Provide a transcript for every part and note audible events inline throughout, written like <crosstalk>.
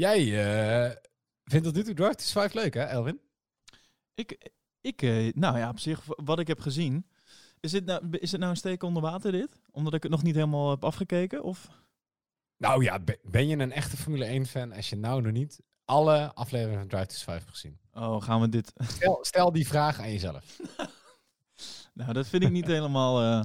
Jij uh, vindt tot nu toe Drive to Survive leuk, hè, Elvin? Ik, ik uh, nou ja, op zich, wat ik heb gezien. Is, dit nou, is het nou een steek onder water, dit? Omdat ik het nog niet helemaal heb afgekeken? Of? Nou ja, ben je een echte Formule 1-fan als je nou nog niet alle afleveringen van Drive to Survive hebt gezien? Oh, gaan we dit... <laughs> Stel, stel die vraag aan jezelf. <laughs> nou, dat vind ik niet helemaal... Uh...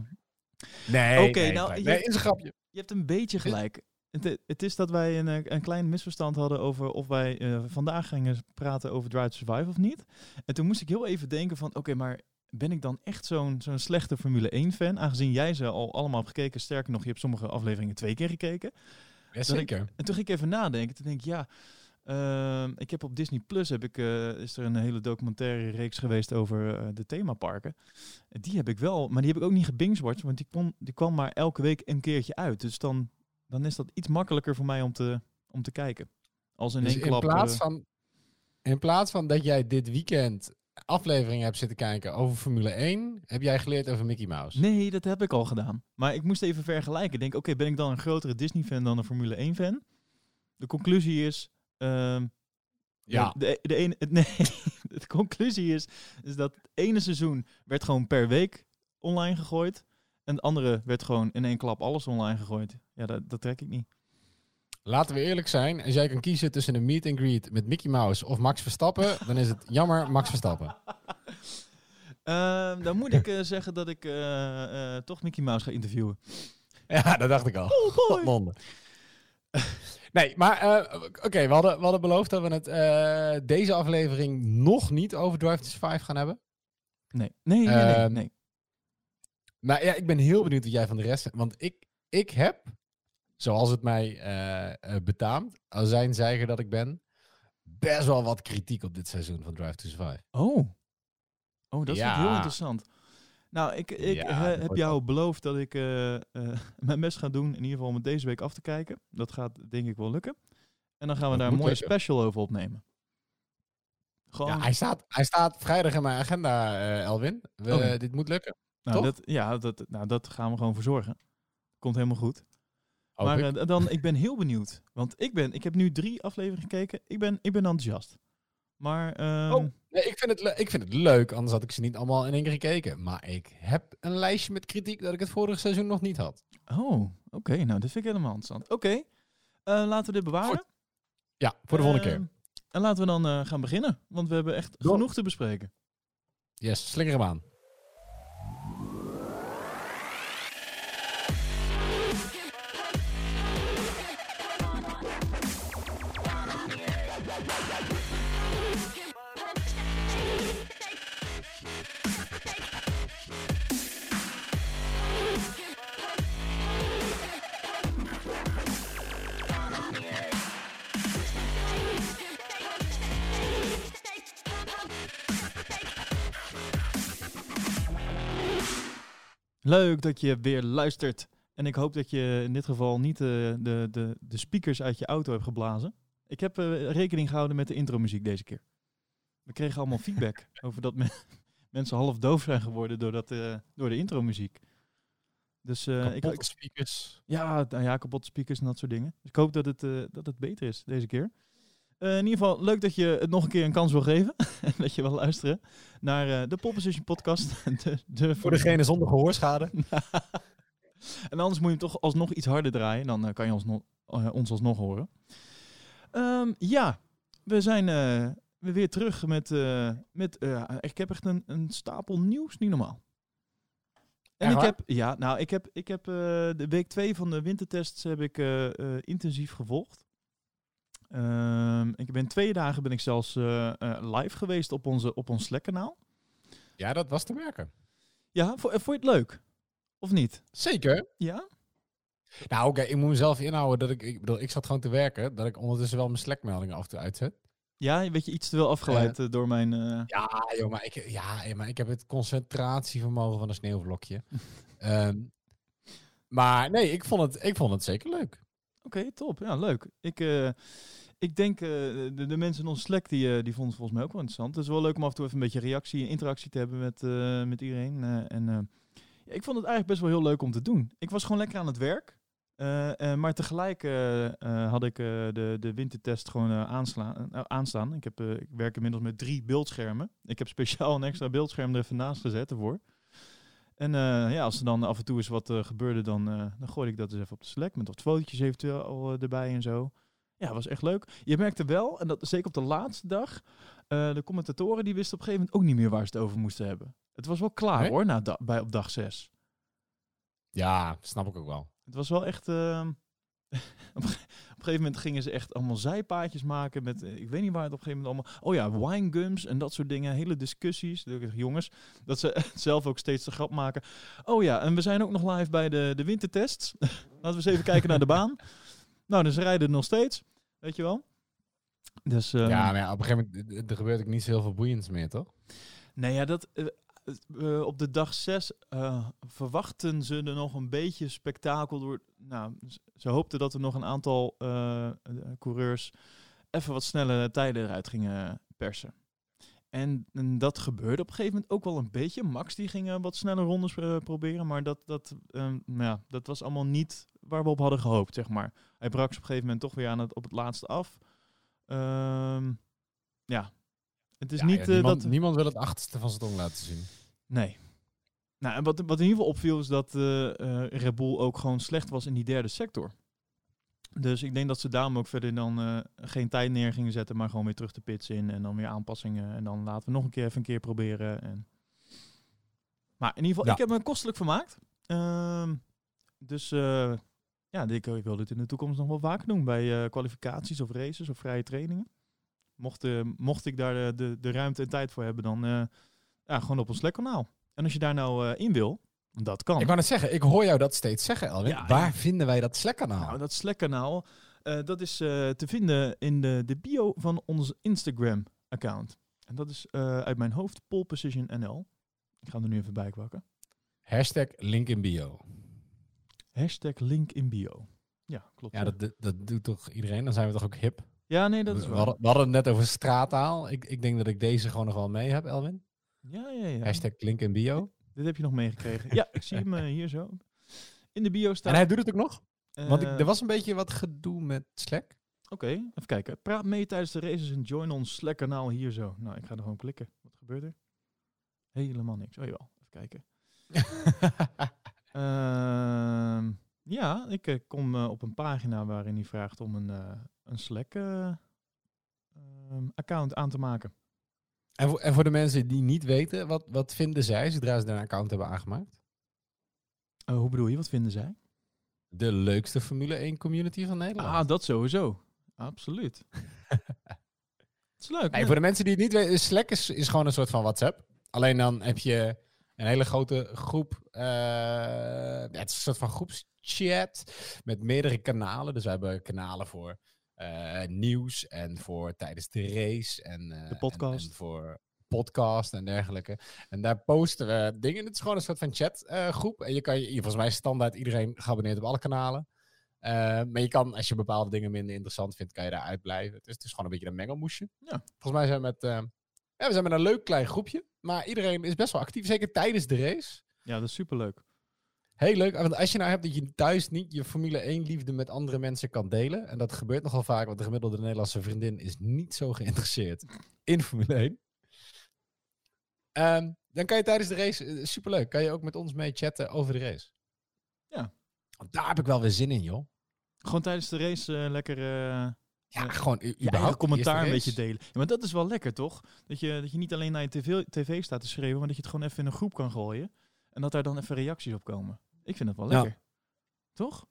Nee, Oké, nou, nee, je, is een grapje. Je hebt een beetje gelijk. Het, het, is dat wij een, een klein misverstand hadden over of wij uh, vandaag gingen praten over Drive to Survive of niet. En toen moest ik heel even denken van, oké, maar ben ik dan echt zo'n zo'n slechte Formule 1-fan? Aangezien jij ze al allemaal hebt gekeken. Sterker nog, je hebt sommige afleveringen twee keer gekeken. Ja, zeker. en toen ging ik even nadenken. Toen denk ik, ja, uh, ik heb op Disney Plus heb ik, uh, is er een hele documentaire reeks geweest over uh, de themaparken. Die heb ik wel, maar die heb ik ook niet gebingewatcht, want die, kon, die kwam maar elke week een keertje uit. Dus dan, dan is dat iets makkelijker voor mij om te, om te kijken. Als in dus één klap. In plaats, van, in plaats van dat jij dit weekend afleveringen hebt zitten kijken over Formule 1, heb jij geleerd over Mickey Mouse? Nee, dat heb ik al gedaan. Maar ik moest even vergelijken. Denk, oké, ben ik dan een grotere Disney-fan dan een Formule 1-fan? De conclusie is, um, ja. De, de, ene, <laughs> nee, de conclusie is, is dat het ene seizoen werd gewoon per week online gegooid. En het andere werd gewoon in één klap alles online gegooid. Ja, dat, dat trek ik niet. Laten we eerlijk zijn. Als jij kan kiezen tussen een meet and greet met Mickey Mouse of Max Verstappen, <laughs> dan is het jammer Max Verstappen. Uh, <laughs> dan moet ik uh, zeggen dat ik uh, toch Mickey Mouse ga interviewen. Ja, dat dacht ik al. Oh, nee, maar oké, we, hadden, we hadden beloofd dat we het deze aflevering nog niet over Drive to Survive gaan hebben. Nee, nee, nee, nee, ehm, nee. Maar ja, ik ben heel benieuwd wat jij van de rest... Want ik, ik heb zoals het mij uh, betaamt, als zijn zeiger dat ik ben, best wel wat kritiek op dit seizoen van Drive to Survive. Oh, oh dat is heel interessant. Nou, ik, ik heb jou beloofd dat ik <laughs> mijn best ga doen, in ieder geval om het deze week af te kijken. Dat gaat denk ik wel lukken. En dan gaan we daar een mooie special over opnemen. Gewoon... Ja, hij staat, hij staat vrijdag in mijn agenda, Elwin. We, oh. Dit moet lukken. Nou, dat, ja, dat, nou, dat gaan we gewoon verzorgen. Komt helemaal goed maar uh, dan, ik ben heel benieuwd. Want ik, ben, ik heb nu drie afleveringen gekeken. Ik ben, ik ben enthousiast. Maar, um... oh, nee, ik, vind het ik vind het leuk, anders had ik ze niet allemaal in één keer gekeken. Maar ik heb een lijstje met kritiek dat ik het vorige seizoen nog niet had. Oh, oké. Nou, dat vind ik helemaal interessant. Oké, okay. uh, laten we dit bewaren. Ja, voor de volgende keer. Ehm, en laten we dan uh, gaan beginnen, want we hebben echt genoeg te bespreken. Yes, slinger hem aan. Leuk dat je weer luistert. En ik hoop dat je in dit geval niet de, eh, de, de, de speakers uit je auto hebt geblazen. Ik heb uh, rekening gehouden met de intromuziek deze keer. We kregen allemaal feedback <laughs> over dat <laughs> mensen half doof zijn geworden door, dat, uh, door de intromuziek. Dus, uh, ik, speakers. Ja, nou ja, kapotte speakers en dat soort dingen. Dus ik hoop dat het, dat het beter is deze keer. In ieder geval, leuk dat je het nog een keer een kans wil geven. <laughs> en <laughs> dat je wil luisteren naar uh, de Popposition podcast. <laughs> de, de voor degene zonder gehoorschade. <laughs> en anders moet je hem toch alsnog iets harder draaien. Dan uh, kan je ons, no ons alsnog horen. Um, ja, we zijn weer terug met... met ik heb echt een, een stapel nieuws, niet normaal. En ik heb, ja, nou, ik heb, ik heb de week 2 van de wintertests heb ik intensief gevolgd. Um, ik ben twee dagen ben ik zelfs uh, live geweest op, onze, op ons Slack-kanaal. Ja, dat was te merken. Ja, vond, vond je het leuk? Of niet? Zeker. Ja? Nou, oké, ik moet mezelf inhouden dat ik, ik bedoel, ik zat gewoon te werken, dat ik ondertussen wel mijn Slack-meldingen af en toe uitzet. Ja, weet je iets te veel afgeleid uh, door mijn... Uh... Ja, joh, maar ik, ja, maar ik heb het concentratievermogen van een sneeuwvlokje. um, <laughs> maar nee, ik vond het, ik vond het zeker leuk. Oké, top. Ja, leuk. Ik, uh, ik denk, uh, de, de, mensen in onze Slack, die, uh, die vonden het volgens mij ook wel interessant. Het is wel leuk om af en toe even een beetje reactie en interactie te hebben met, met iedereen. en ja, ik vond het eigenlijk best wel heel leuk om te doen. Ik was gewoon lekker aan het werk. Eh, eh, maar tegelijk eh, eh, had ik eh, de, de wintertest gewoon eh, aansla- eh, aanstaan. Ik, heb, eh, ik werk inmiddels met drie beeldschermen. Ik heb speciaal een extra beeldscherm er even naast gezet ervoor. En eh, ja, als er dan af en toe eens wat eh, gebeurde, dan, eh, dan gooi ik dat eens even op de Slack. Met wat fotootjes eventueel al, erbij en zo. Ja, was echt leuk. Je merkte wel, en dat zeker op de laatste dag, de commentatoren die wisten op een gegeven moment ook niet meer waar ze het over moesten hebben. Het was wel klaar Nee? hoor, na da- bij, op dag zes. Ja, snap ik ook wel. Het was wel echt. ehm, <laughs> op een gegeven moment gingen ze echt allemaal zijpaadjes maken met. eh, Ik weet niet waar het op een gegeven moment allemaal. Oh ja, winegums en dat soort dingen. Hele discussies. Jongens, dat ze <laughs> zelf ook steeds de grap maken. Oh ja, en we zijn ook nog live bij de, de wintertests. <laughs> Laten we eens even kijken naar de baan. <laughs> Nou, dus ze rijden nog steeds. Weet je wel? Dus, ehm, ja, maar ja, op een gegeven moment er gebeurt ook niet zo heel veel boeiends meer, toch? Nee, ja, dat, eh, eh, op de dag 6 verwachten ze er nog een beetje spektakel door. Nou, ze hoopten dat er nog een aantal eh, eh, coureurs even wat snelle tijden eruit gingen persen. En, dat gebeurde op een gegeven moment ook wel een beetje. Max die ging eh, wat snelle rondes eh, proberen, maar dat, dat, ehm, nou ja, dat was allemaal niet waar we op hadden gehoopt, zeg maar. Hij brak ze op een gegeven moment toch weer aan het, op het laatste af. Ehm, ja, het is Ja, niet ja, eh, niemand, dat... niemand wil het achterste van zijn tong laten zien. Nee. Nou, en wat, wat in ieder geval opviel is dat eh eh, Red Bull ook gewoon slecht was in die derde sector. Dus ik denk dat ze daarom ook verder dan geen tijd neer gingen zetten, maar gewoon weer terug de pits in en dan weer aanpassingen. En dan laten we nog een keer even een keer proberen. En... Maar in ieder geval, Ja. ik heb me kostelijk vermaakt. Ehm, dus ja, ik, ik wil dit in de toekomst nog wel vaker doen bij kwalificaties of races of vrije trainingen. Mocht, eh, mocht ik daar de, de, de ruimte en tijd voor hebben, dan eh, ja, gewoon op ons Slack-kanaal. En als je daar nou eh, in wil, dat kan. Ik wou net zeggen, ik hoor jou dat steeds zeggen, Elwin. Ja, Waar ja. vinden wij dat Slack-kanaal? Nou, dat Slack-kanaal, eh, dat is eh, te vinden in de, de bio van ons Instagram-account. En dat is eh, uit mijn hoofd Pole Position NL. Ik ga hem er nu even bij kwakken. Hashtag link in bio. Hashtag link in bio. Ja, klopt. Ja, dat, dat doet toch iedereen? Dan zijn we toch ook hip? Ja nee, dat is we waar. hadden, we hadden het net over straattaal. Ik, ik denk dat ik deze gewoon nog wel mee heb, Elwin. Ja, ja, ja. Hashtag link in bio. Dit heb je nog meegekregen. ja, ik zie hem eh, hier zo. In de bio staat... En hij doet het ook nog? Want ik, eh, er was een beetje wat gedoe met Slack. Oké, even kijken. Praat mee tijdens de races en join ons Slack-kanaal hier zo. Nou, ik ga er gewoon klikken. Wat gebeurt er? Helemaal niks. Oh jawel, even kijken. <laughs> Ehm, ja, ik eh, kom op een pagina waarin hij vraagt om een, een Slack-account aan te maken. en, voor, en voor de mensen die niet weten, wat, wat vinden zij zodra ze een account hebben aangemaakt? Eh, hoe bedoel je? Wat vinden zij? De leukste Formule 1 community van Nederland. Ah, dat sowieso. Absoluut. <laughs> Het is leuk. Voor de mensen die het niet weten, Slack is, is gewoon een soort van WhatsApp. Alleen dan heb je een hele grote groep. eh, het is een soort van groepschat met meerdere kanalen. Dus we hebben kanalen voor eh, nieuws en voor tijdens de race. En, eh, De podcast. En, en voor podcast en dergelijke. En daar posten we dingen. Het is gewoon een soort van chatgroep. en je kan je, volgens mij is standaard iedereen geabonneerd op alle kanalen. Eh, maar je kan, als je bepaalde dingen minder interessant vindt, kan je daar uitblijven. Het is, het is gewoon een beetje een mengelmoesje. Ja. Volgens mij zijn we met, eh, ja, we zijn met een leuk klein groepje. Maar iedereen is best wel actief, zeker tijdens de race. Ja, dat is superleuk. Heel leuk, want als je nou hebt dat je thuis niet je Formule 1 liefde met andere mensen kan delen. En dat gebeurt nogal vaak, want de gemiddelde Nederlandse vriendin is niet zo geïnteresseerd in Formule 1. Ehm, dan kan je tijdens de race, eh, superleuk, kan je ook met ons mee chatten over de race. Ja. Want daar heb ik wel weer zin in, joh. Gewoon tijdens de race eh, lekker... eh, Ja, Ja, gewoon überhaupt. commentaar een beetje delen. Ja, maar dat is wel lekker, toch? Dat je, dat je niet alleen naar je tv, tv staat te schreeuwen, maar dat je het gewoon even in een groep kan gooien. En dat daar dan even reacties op komen. Ik vind het wel Ja. lekker. Toch?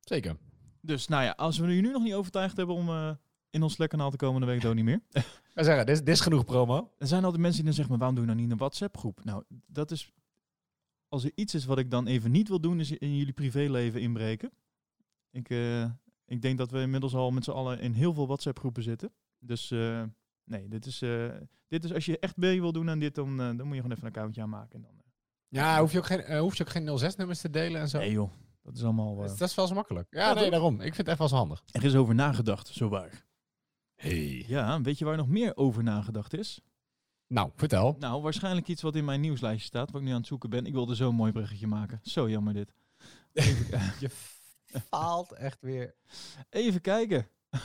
Zeker. Dus nou ja, als we je nu nog niet overtuigd hebben om eh, in ons Slack-kanaal te komen, dan weet ik het ook niet meer. <laughs> We zeggen, dit, is- dit is genoeg promo. Er zijn altijd mensen die dan zeggen, maar waarom doe je nou niet een WhatsApp-groep? Nou, dat is... Als er iets is wat ik dan even niet wil doen, is in jullie privéleven inbreken. Ik, eh, ik denk dat we inmiddels al met z'n allen in heel veel WhatsApp-groepen zitten. Dus eh, nee, dit is, dit is als je echt mee wil doen aan dit, dan, dan moet je gewoon even een accountje aanmaken. En dan, Ja, hoef je ook geen, hoef je ook geen 06-nummers te delen en zo. nee joh, dat is allemaal... Dat eh, is- dat is wel zo makkelijk. Ja, Ja, nee, daarom. Ik vind het echt wel zo handig. er is over nagedacht, zowaar. Hey. Ja, weet je waar nog meer over nagedacht is? Nou, vertel. Nou, waarschijnlijk iets wat in mijn nieuwslijstje staat, wat ik nu aan het zoeken ben. Ik wilde zo'n mooi bruggetje maken. Zo jammer dit. <laughs> Je faalt echt weer. Even kijken. <laughs>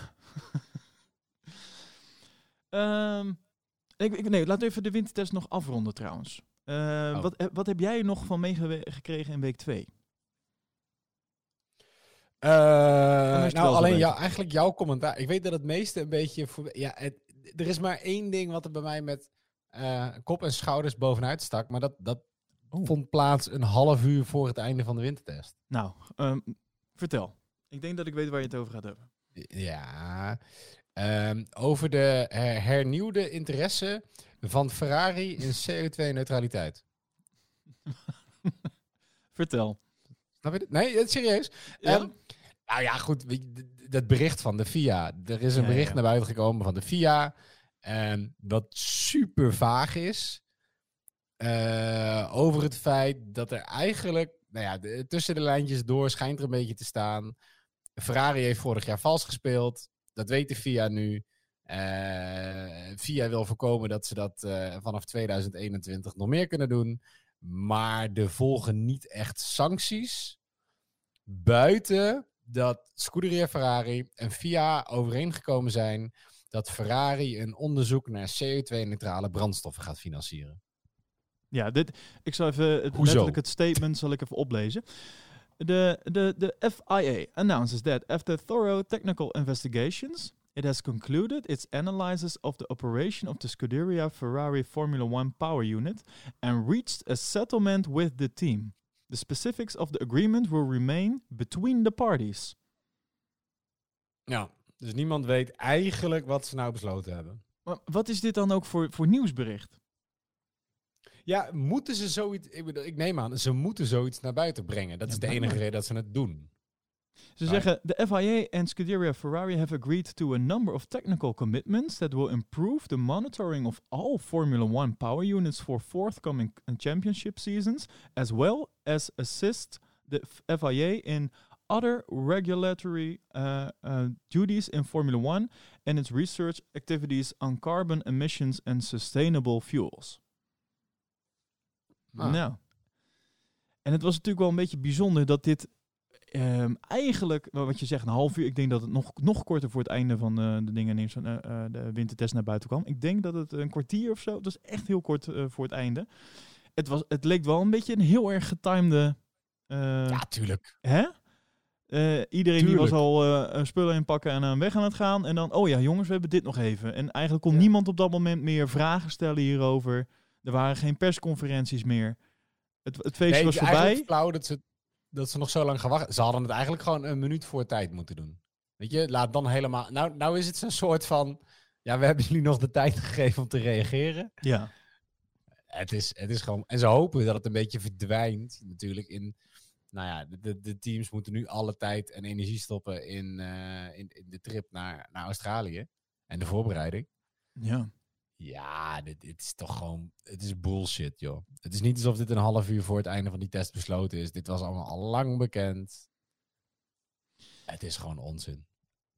Ehm, ik, ik, nee, we even de wintertest nog afronden trouwens. Eh, Oh. wat, eh, wat heb jij nog van meegekregen in week 2? Eh, nou, alleen jou, eigenlijk jouw commentaar. Ik weet dat het meeste een beetje... Voor, ja, het- er is maar één ding wat er bij mij met kop en schouders bovenuit stak. Maar dat, dat Oh. vond plaats een half uur voor het einde van de wintertest. Nou, ehm, vertel. Ik denk dat ik weet waar je het over gaat hebben. Ja, ehm, over de her- hernieuwde interesse van Ferrari in CO2-neutraliteit. <laughs> Vertel. Snap je dit? Nee, het is serieus. Ja? Ehm, nou ja, goed. Dat bericht van de FIA. Er is een Ja, bericht ja. naar buiten gekomen van de FIA. ehm, wat super vaag is. eh, over het feit dat er eigenlijk. Nou ja, de- tussen de lijntjes door schijnt er een beetje te staan. Ferrari heeft vorig jaar vals gespeeld. Dat weet de FIA nu. Eh FIA wil voorkomen dat ze dat eh, vanaf 2021 nog meer kunnen doen. Maar er volgen niet echt sancties. Buiten dat Scuderia Ferrari en FIA overeengekomen zijn dat Ferrari een onderzoek naar CO2-neutrale brandstoffen gaat financieren. Ja, dit, ik zal even het, Hoezo? letterlijk het statement zal ik even oplezen. De, de, de FIA announces that after thorough technical investigations, it has concluded its analysis of the operation of the Scuderia Ferrari Formula One power unit and reached a settlement with the team. The specifics of the agreement will remain between the parties. Ja, dus niemand weet eigenlijk wat ze nou besloten hebben. Maar wat is dit dan ook voor, voor nieuwsbericht? Ja, moeten ze zoiets... Ik, bedoel, ik neem aan, ze moeten zoiets naar buiten brengen. Dat Ja, is de maar- enige reden dat ze het doen. Ze Right. zeggen, the FIA and Scuderia Ferrari have agreed to a number of technical commitments that will improve the monitoring of all Formula One power units for forthcoming championship seasons, as well as assist the FIA in other regulatory uh, uh, duties in Formula One and its research activities on carbon emissions and sustainable fuels. Ah. Nou. En het was natuurlijk wel een beetje bijzonder dat dit ehm, eigenlijk, wat je zegt, een half uur. Ik denk dat het nog, nog korter voor het einde van eh, de dingen neemt, uh, uh, de wintertest naar buiten kwam. Ik denk dat het een kwartier of zo, dat is echt heel kort voor het einde. Het, was, het leek wel een beetje een heel erg getimede. Ja, tuurlijk. Hè? Iedereen die was al spullen inpakken en aan weg aan het gaan. En dan, oh ja, jongens, we hebben dit nog even. En eigenlijk kon Ja. niemand op dat moment meer vragen stellen hierover. Er waren geen persconferenties meer. Het, het feestje Nee, was voorbij. flauw dat ze, dat ze nog zo lang gewacht Ze hadden het eigenlijk gewoon een minuut voor tijd moeten doen. Weet je, laat dan helemaal... Nou, nou is het zo'n soort van... Ja, we hebben jullie nog de tijd <laughs> gegeven om te reageren. Ja. Het is, het is gewoon... En ze hopen dat het een beetje verdwijnt natuurlijk in... Nou ja, de, de, de teams moeten nu alle tijd en energie stoppen in, eh, in, in de trip naar, naar Australië. En de voorbereiding. ja. Ja, dit, dit is toch gewoon... Het is bullshit, joh. Het is niet alsof dit een half uur voor het einde van die test besloten is. Dit was allemaal al lang bekend. Het is gewoon onzin.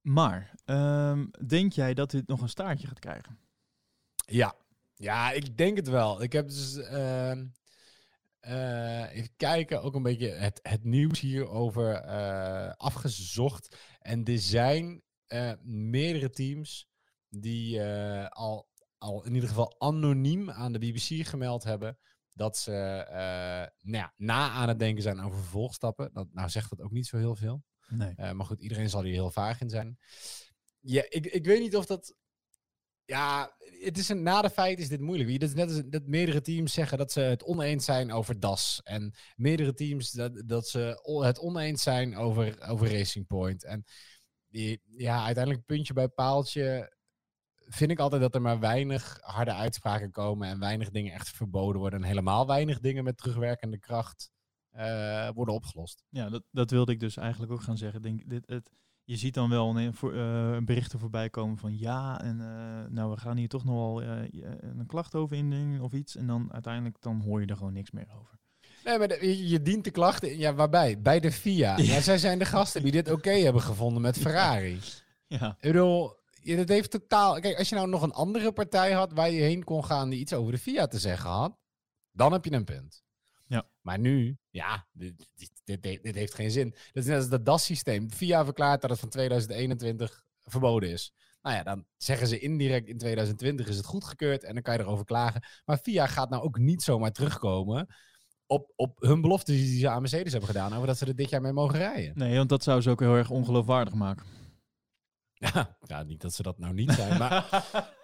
Maar, ehm, denk jij dat dit nog een staartje gaat krijgen? Ja. Ja, ik denk het wel. Ik heb dus... ehm, eh, even kijken, ook een beetje het, het nieuws hierover eh afgezocht. En er zijn eh, meerdere teams die al, al in ieder geval anoniem aan de BBC gemeld hebben dat ze eh, nou ja, na aan het denken zijn over vervolgstappen. Dat, nou zegt dat ook niet zo heel veel. Nee. Eh, maar goed, iedereen zal hier heel vaag in zijn. Ja, ik, ik weet niet of dat. Ja, het is een, na de feit is dit moeilijk. Het is net als dat meerdere teams zeggen dat ze het oneens zijn over DAS. En meerdere teams dat, dat ze het oneens zijn over, over Racing Point. En die, ja, uiteindelijk puntje bij paaltje vind ik altijd dat er maar weinig harde uitspraken komen en weinig dingen echt verboden worden. En helemaal weinig dingen met terugwerkende kracht eh, worden opgelost. Ja, dat, dat wilde ik dus eigenlijk ook gaan zeggen. Denk, dit, het, je ziet dan wel een, voor, eh, berichten voorbij komen van ja, en eh, nou we gaan hier toch nog wel een klacht over indienen of iets. En dan uiteindelijk dan hoor je er gewoon niks meer over. Nee, maar de- je, dient de klachten. Ja, waarbij? Bij de FIA. Ja. <laughs> Ja. zij zijn de gasten die dit oké hebben gevonden met Ferrari. Ja, Ik bedoel, je- dat heeft totaal. Kijk, als je nou nog een andere partij had waar je heen kon gaan die iets over de FIA te zeggen had, dan heb je een punt. Ja. Maar nu, ja, dit, dit, dit, dit heeft geen zin. Dat is net als dat DAS-systeem. VIA verklaart dat het van 2021 verboden is. Nou ja, dan zeggen ze indirect in 2020 is het goedgekeurd en dan kan je erover klagen. Maar VIA gaat nou ook niet zomaar terugkomen op, op hun beloftes die ze aan Mercedes hebben gedaan over dat ze er dit jaar mee mogen rijden. Nee, want dat zou ze ook heel erg ongeloofwaardig maken. Ja, niet dat ze dat nou niet zijn, maar <laughs>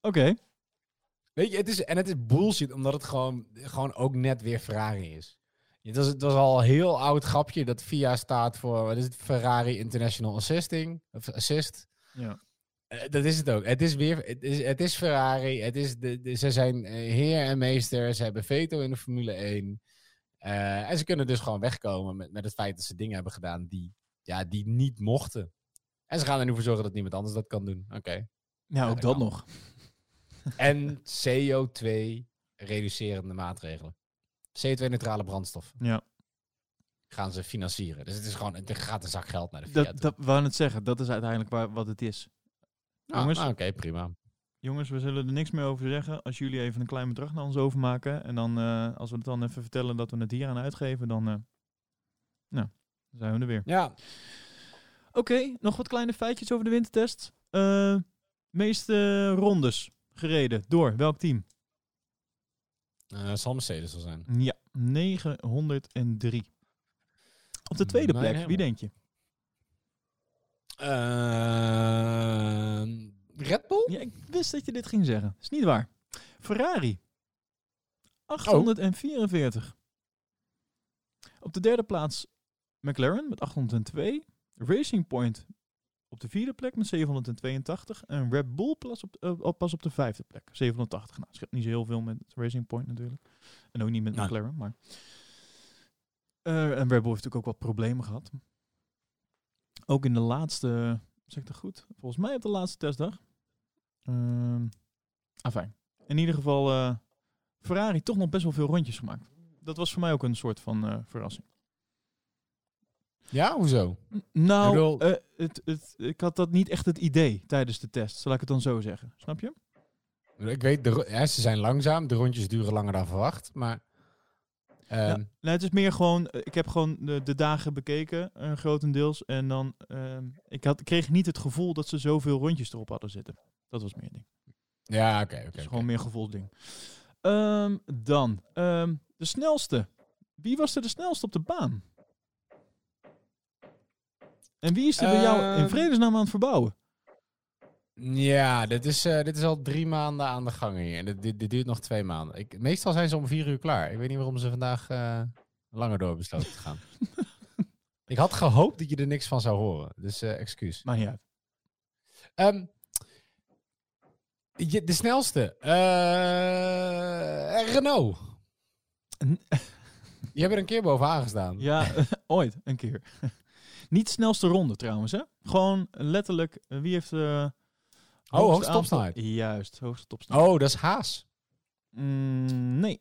Oké. weet je, het is, en het is bullshit omdat het gewoon, gewoon ook net weer Ferrari is. Het was, het was al een heel oud grapje dat VIA staat voor, wat is het, Ferrari International Assisting, of Assist. Ja. Eh, dat is het ook. Het is weer, het is, het is Ferrari. Het is de, de- ze zijn eh, heer en meester. Ze hebben veto in de Formule 1. Eh, en ze kunnen dus gewoon wegkomen met, met het feit dat ze dingen hebben gedaan die, ja, die niet mochten. En ze gaan er nu voor zorgen dat niemand anders dat kan doen. Oké. Ja, ook dat kan. nog. <laughs> En CO2-reducerende maatregelen. CO2-neutrale brandstof Ja. gaan ze financieren. Dus het is gewoon, er gaat een zak geld naar de Fiat. Dat, dat wou het zeggen. Dat is uiteindelijk waar, wat het is. Ah, jongens. ah, Oké, prima. Jongens, we zullen er niks meer over zeggen. Als jullie even een klein bedrag naar ons overmaken. En dan, eh, als we het dan even vertellen dat we het hier aan uitgeven, dan, eh, nou, dan zijn we er weer. Ja, Oké, nog wat kleine feitjes over de wintertest. Eh meeste rondes gereden door welk team? eh, zal Mercedes wel zijn. Ja, 903. Op de tweede plek, wie denk je? Ehm, Red Bull? Ja, ik wist dat je dit ging zeggen. Is niet waar. Ferrari. 844. Op de derde plaats McLaren met 802. Racing Point op de vierde plek met 782. En Red Bull pas op, eh, op- pas op de vijfde plek. 780. Nou, scheelt niet zo heel veel met Racing Point natuurlijk. En ook niet met Nou. McLaren, maar... Eh, en Red Bull heeft natuurlijk ook wat problemen gehad. Ook in de laatste... Zeg ik dat goed? Volgens mij op de laatste testdag. Ehm afijn. In ieder geval, eh, Ferrari toch nog best wel veel rondjes gemaakt. Dat was voor mij ook een soort van verrassing. Ja, hoezo? Nou, bedoel- eh, het, het, ik had dat niet echt het idee tijdens de test. Zal ik het dan zo zeggen? Snap je? Ik weet, de, ja, ze zijn langzaam. De rondjes duren langer dan verwacht. Maar ehm, Ja. Het is meer gewoon, eh, ik heb gewoon de, de dagen bekeken, eh, grotendeels. En dan, ehm, ik had, kreeg niet het gevoel dat ze zoveel rondjes erop hadden zitten. Dat was meer ding. ja, oké. Het oké. is gewoon meer gevoelsding. Ehm, dan, de snelste. Wie was er de snelste op de baan? En wie is er bij jou in Ehm, vredesnaam aan het verbouwen? Ja, dit is, eh, dit is al drie maanden aan de gang hier. En dit, dit, dit duurt nog twee maanden. Ik, meestal zijn ze om vier uur klaar. Ik weet niet waarom ze vandaag eh, langer door besloten te gaan. <laughs> ik had gehoopt dat je er niks van zou horen. Dus eh, excuus. Maar ja, Ehm, je- de snelste. Renault. <laughs> Je hebt er een keer bovenaan gestaan. ja <laughs> ooit een keer. Niet snelste ronde trouwens, hè? Gewoon letterlijk, eh, wie heeft... eh hoogste aantal- topsnelheid. Juist, hoogste topsnelheid. Oh, dat is Haas. Mm, nee.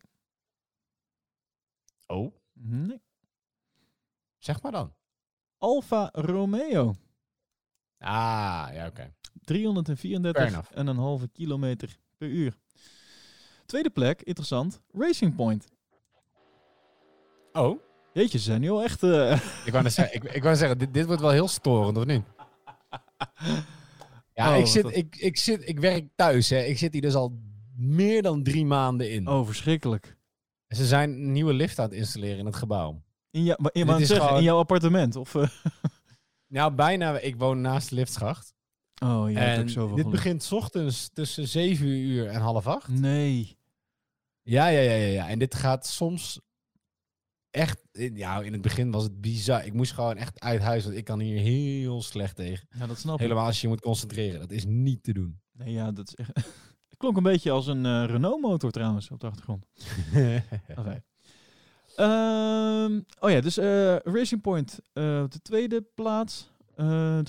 Oh, nee. zeg maar dan. Alfa Romeo. Ah, ja, oké. 334 Fair enough. en een halve kilometer per uur. Tweede plek, interessant, Racing Point. Oh, Jeetje, ze zijn nu al echt... eh, ik wou net zeggen, ik, ik wou zeggen dit, dit wordt wel heel storend, of niet? Ja, Oh, ik, zit, dat- ik, ik, zit, ik werk thuis, hè. Ik zit hier dus al meer dan drie maanden in. oh, verschrikkelijk. Ze zijn een nieuwe lift aan het installeren in het gebouw. In, jou, maar, in, zeggen, gewoon- jouw appartement? Of, eh? <laughs> Nou, bijna. Ik woon naast de liftschacht. Oh, hebt en ook zoveel dit geluk. begint 's ochtends tussen 7 uur en half acht. Nee. Ja, ja, ja, ja, ja. En dit gaat soms echt... Ja, in het begin was het bizar. Ik moest gewoon echt uit huis, want ik kan hier heel slecht tegen. Ja, dat snap ik. Helemaal als je je moet concentreren. Dat is niet te doen. <laughs> Nee, ja, dat is echt... <laughs> Het klonk een beetje als een eh, Renault-motor trouwens, op de achtergrond. <laughs> Enfin. Ehm, oh ja, dus eh, Racing Point eh, op de tweede plaats. eh 327,4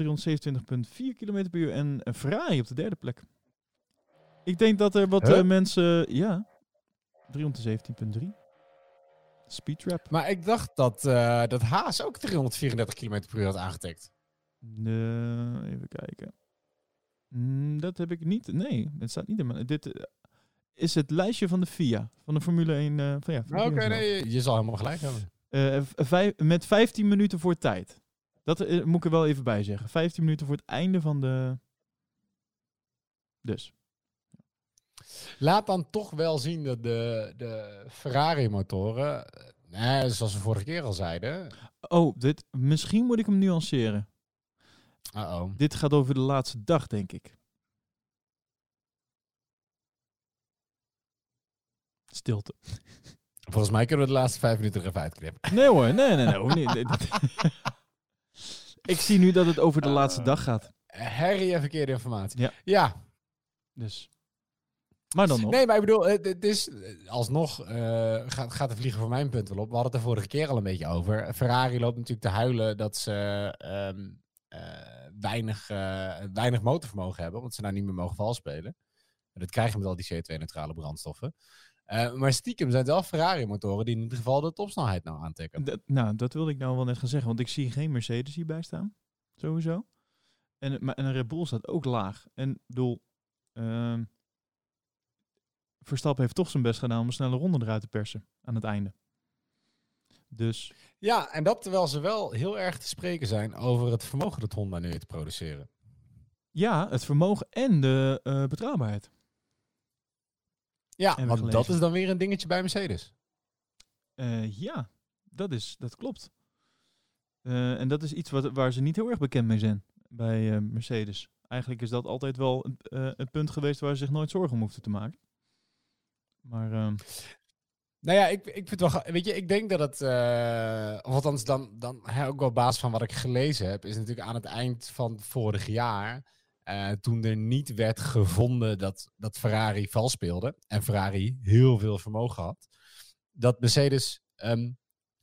km per uur. En Ferrari op de derde plek. Ik denk dat er wat Huh? mensen... Ja, 317,3. Speed trap. maar ik dacht dat, eh, dat Haas ook 334 km per uur had aangetikt. Nee, even kijken. Mm, dat heb ik niet. Nee, het staat niet in mijn... Dit, eh, is het lijstje van de FIA, van de Formule 1. eh, van, ja, Oké, nee, je zal helemaal gelijk hebben. Eh, vijf- met 15 minuten voor tijd. Dat moet ik er wel even bij zeggen. 15 minuten voor het einde van de. Dus. Laat dan toch wel zien dat de, de Ferrari-motoren, eh, zoals we vorige keer al zeiden. Oh, dit, misschien moet ik hem nuanceren. Uh-oh. Dit gaat over de laatste dag, denk ik. Stilte. Volgens mij kunnen we de laatste vijf minuten er even uitknippen. Nee hoor, nee, nee, nee. Nee, <laughs> ik zie nu dat het over de laatste dag gaat. Harry en verkeerde informatie. Ja. ja. Dus. Maar dan nog. Nee, maar ik bedoel, het, is eh, alsnog eh, gaat, gaat de vliegen voor mijn punt wel op. We hadden het er vorige keer al een beetje over. Ferrari loopt natuurlijk te huilen dat ze ehm, eh, weinig, weinig motorvermogen hebben, omdat ze nou niet meer mogen vals spelen. En dat krijgen met al die CO2-neutrale brandstoffen. Maar stiekem zijn het wel Ferrari-motoren die in ieder geval de topsnelheid nou aantikken. Dat, nou, dat wilde ik nou wel net gaan zeggen, want ik zie geen Mercedes hierbij staan. Sowieso. En, maar, en een Red Bull staat ook laag. En ik bedoel, ehm, Verstappen heeft toch zijn best gedaan om een snelle ronde eruit te persen aan het einde. Dus Ja, en dat terwijl ze wel heel erg te spreken zijn over het vermogen dat Honda nu heeft te produceren. ja, het vermogen en de eh, betrouwbaarheid. Ja, want dat is dan weer een dingetje bij Mercedes. Eh, ja, dat, is, dat klopt. Eh, en dat is iets wat, waar ze niet heel erg bekend mee zijn bij Mercedes. Eigenlijk is dat altijd wel een, een punt geweest waar ze zich nooit zorgen om hoefden te maken. Maar ehm, Nou ja, ik, ik vind wel. Weet je, ik denk dat het. eh of althans, dan, dan hè, ook wel basis van wat ik gelezen heb. Is natuurlijk aan het eind van vorig jaar. eh, toen er niet werd gevonden dat, dat Ferrari vals speelde. En Ferrari heel veel vermogen had. Dat Mercedes ehm,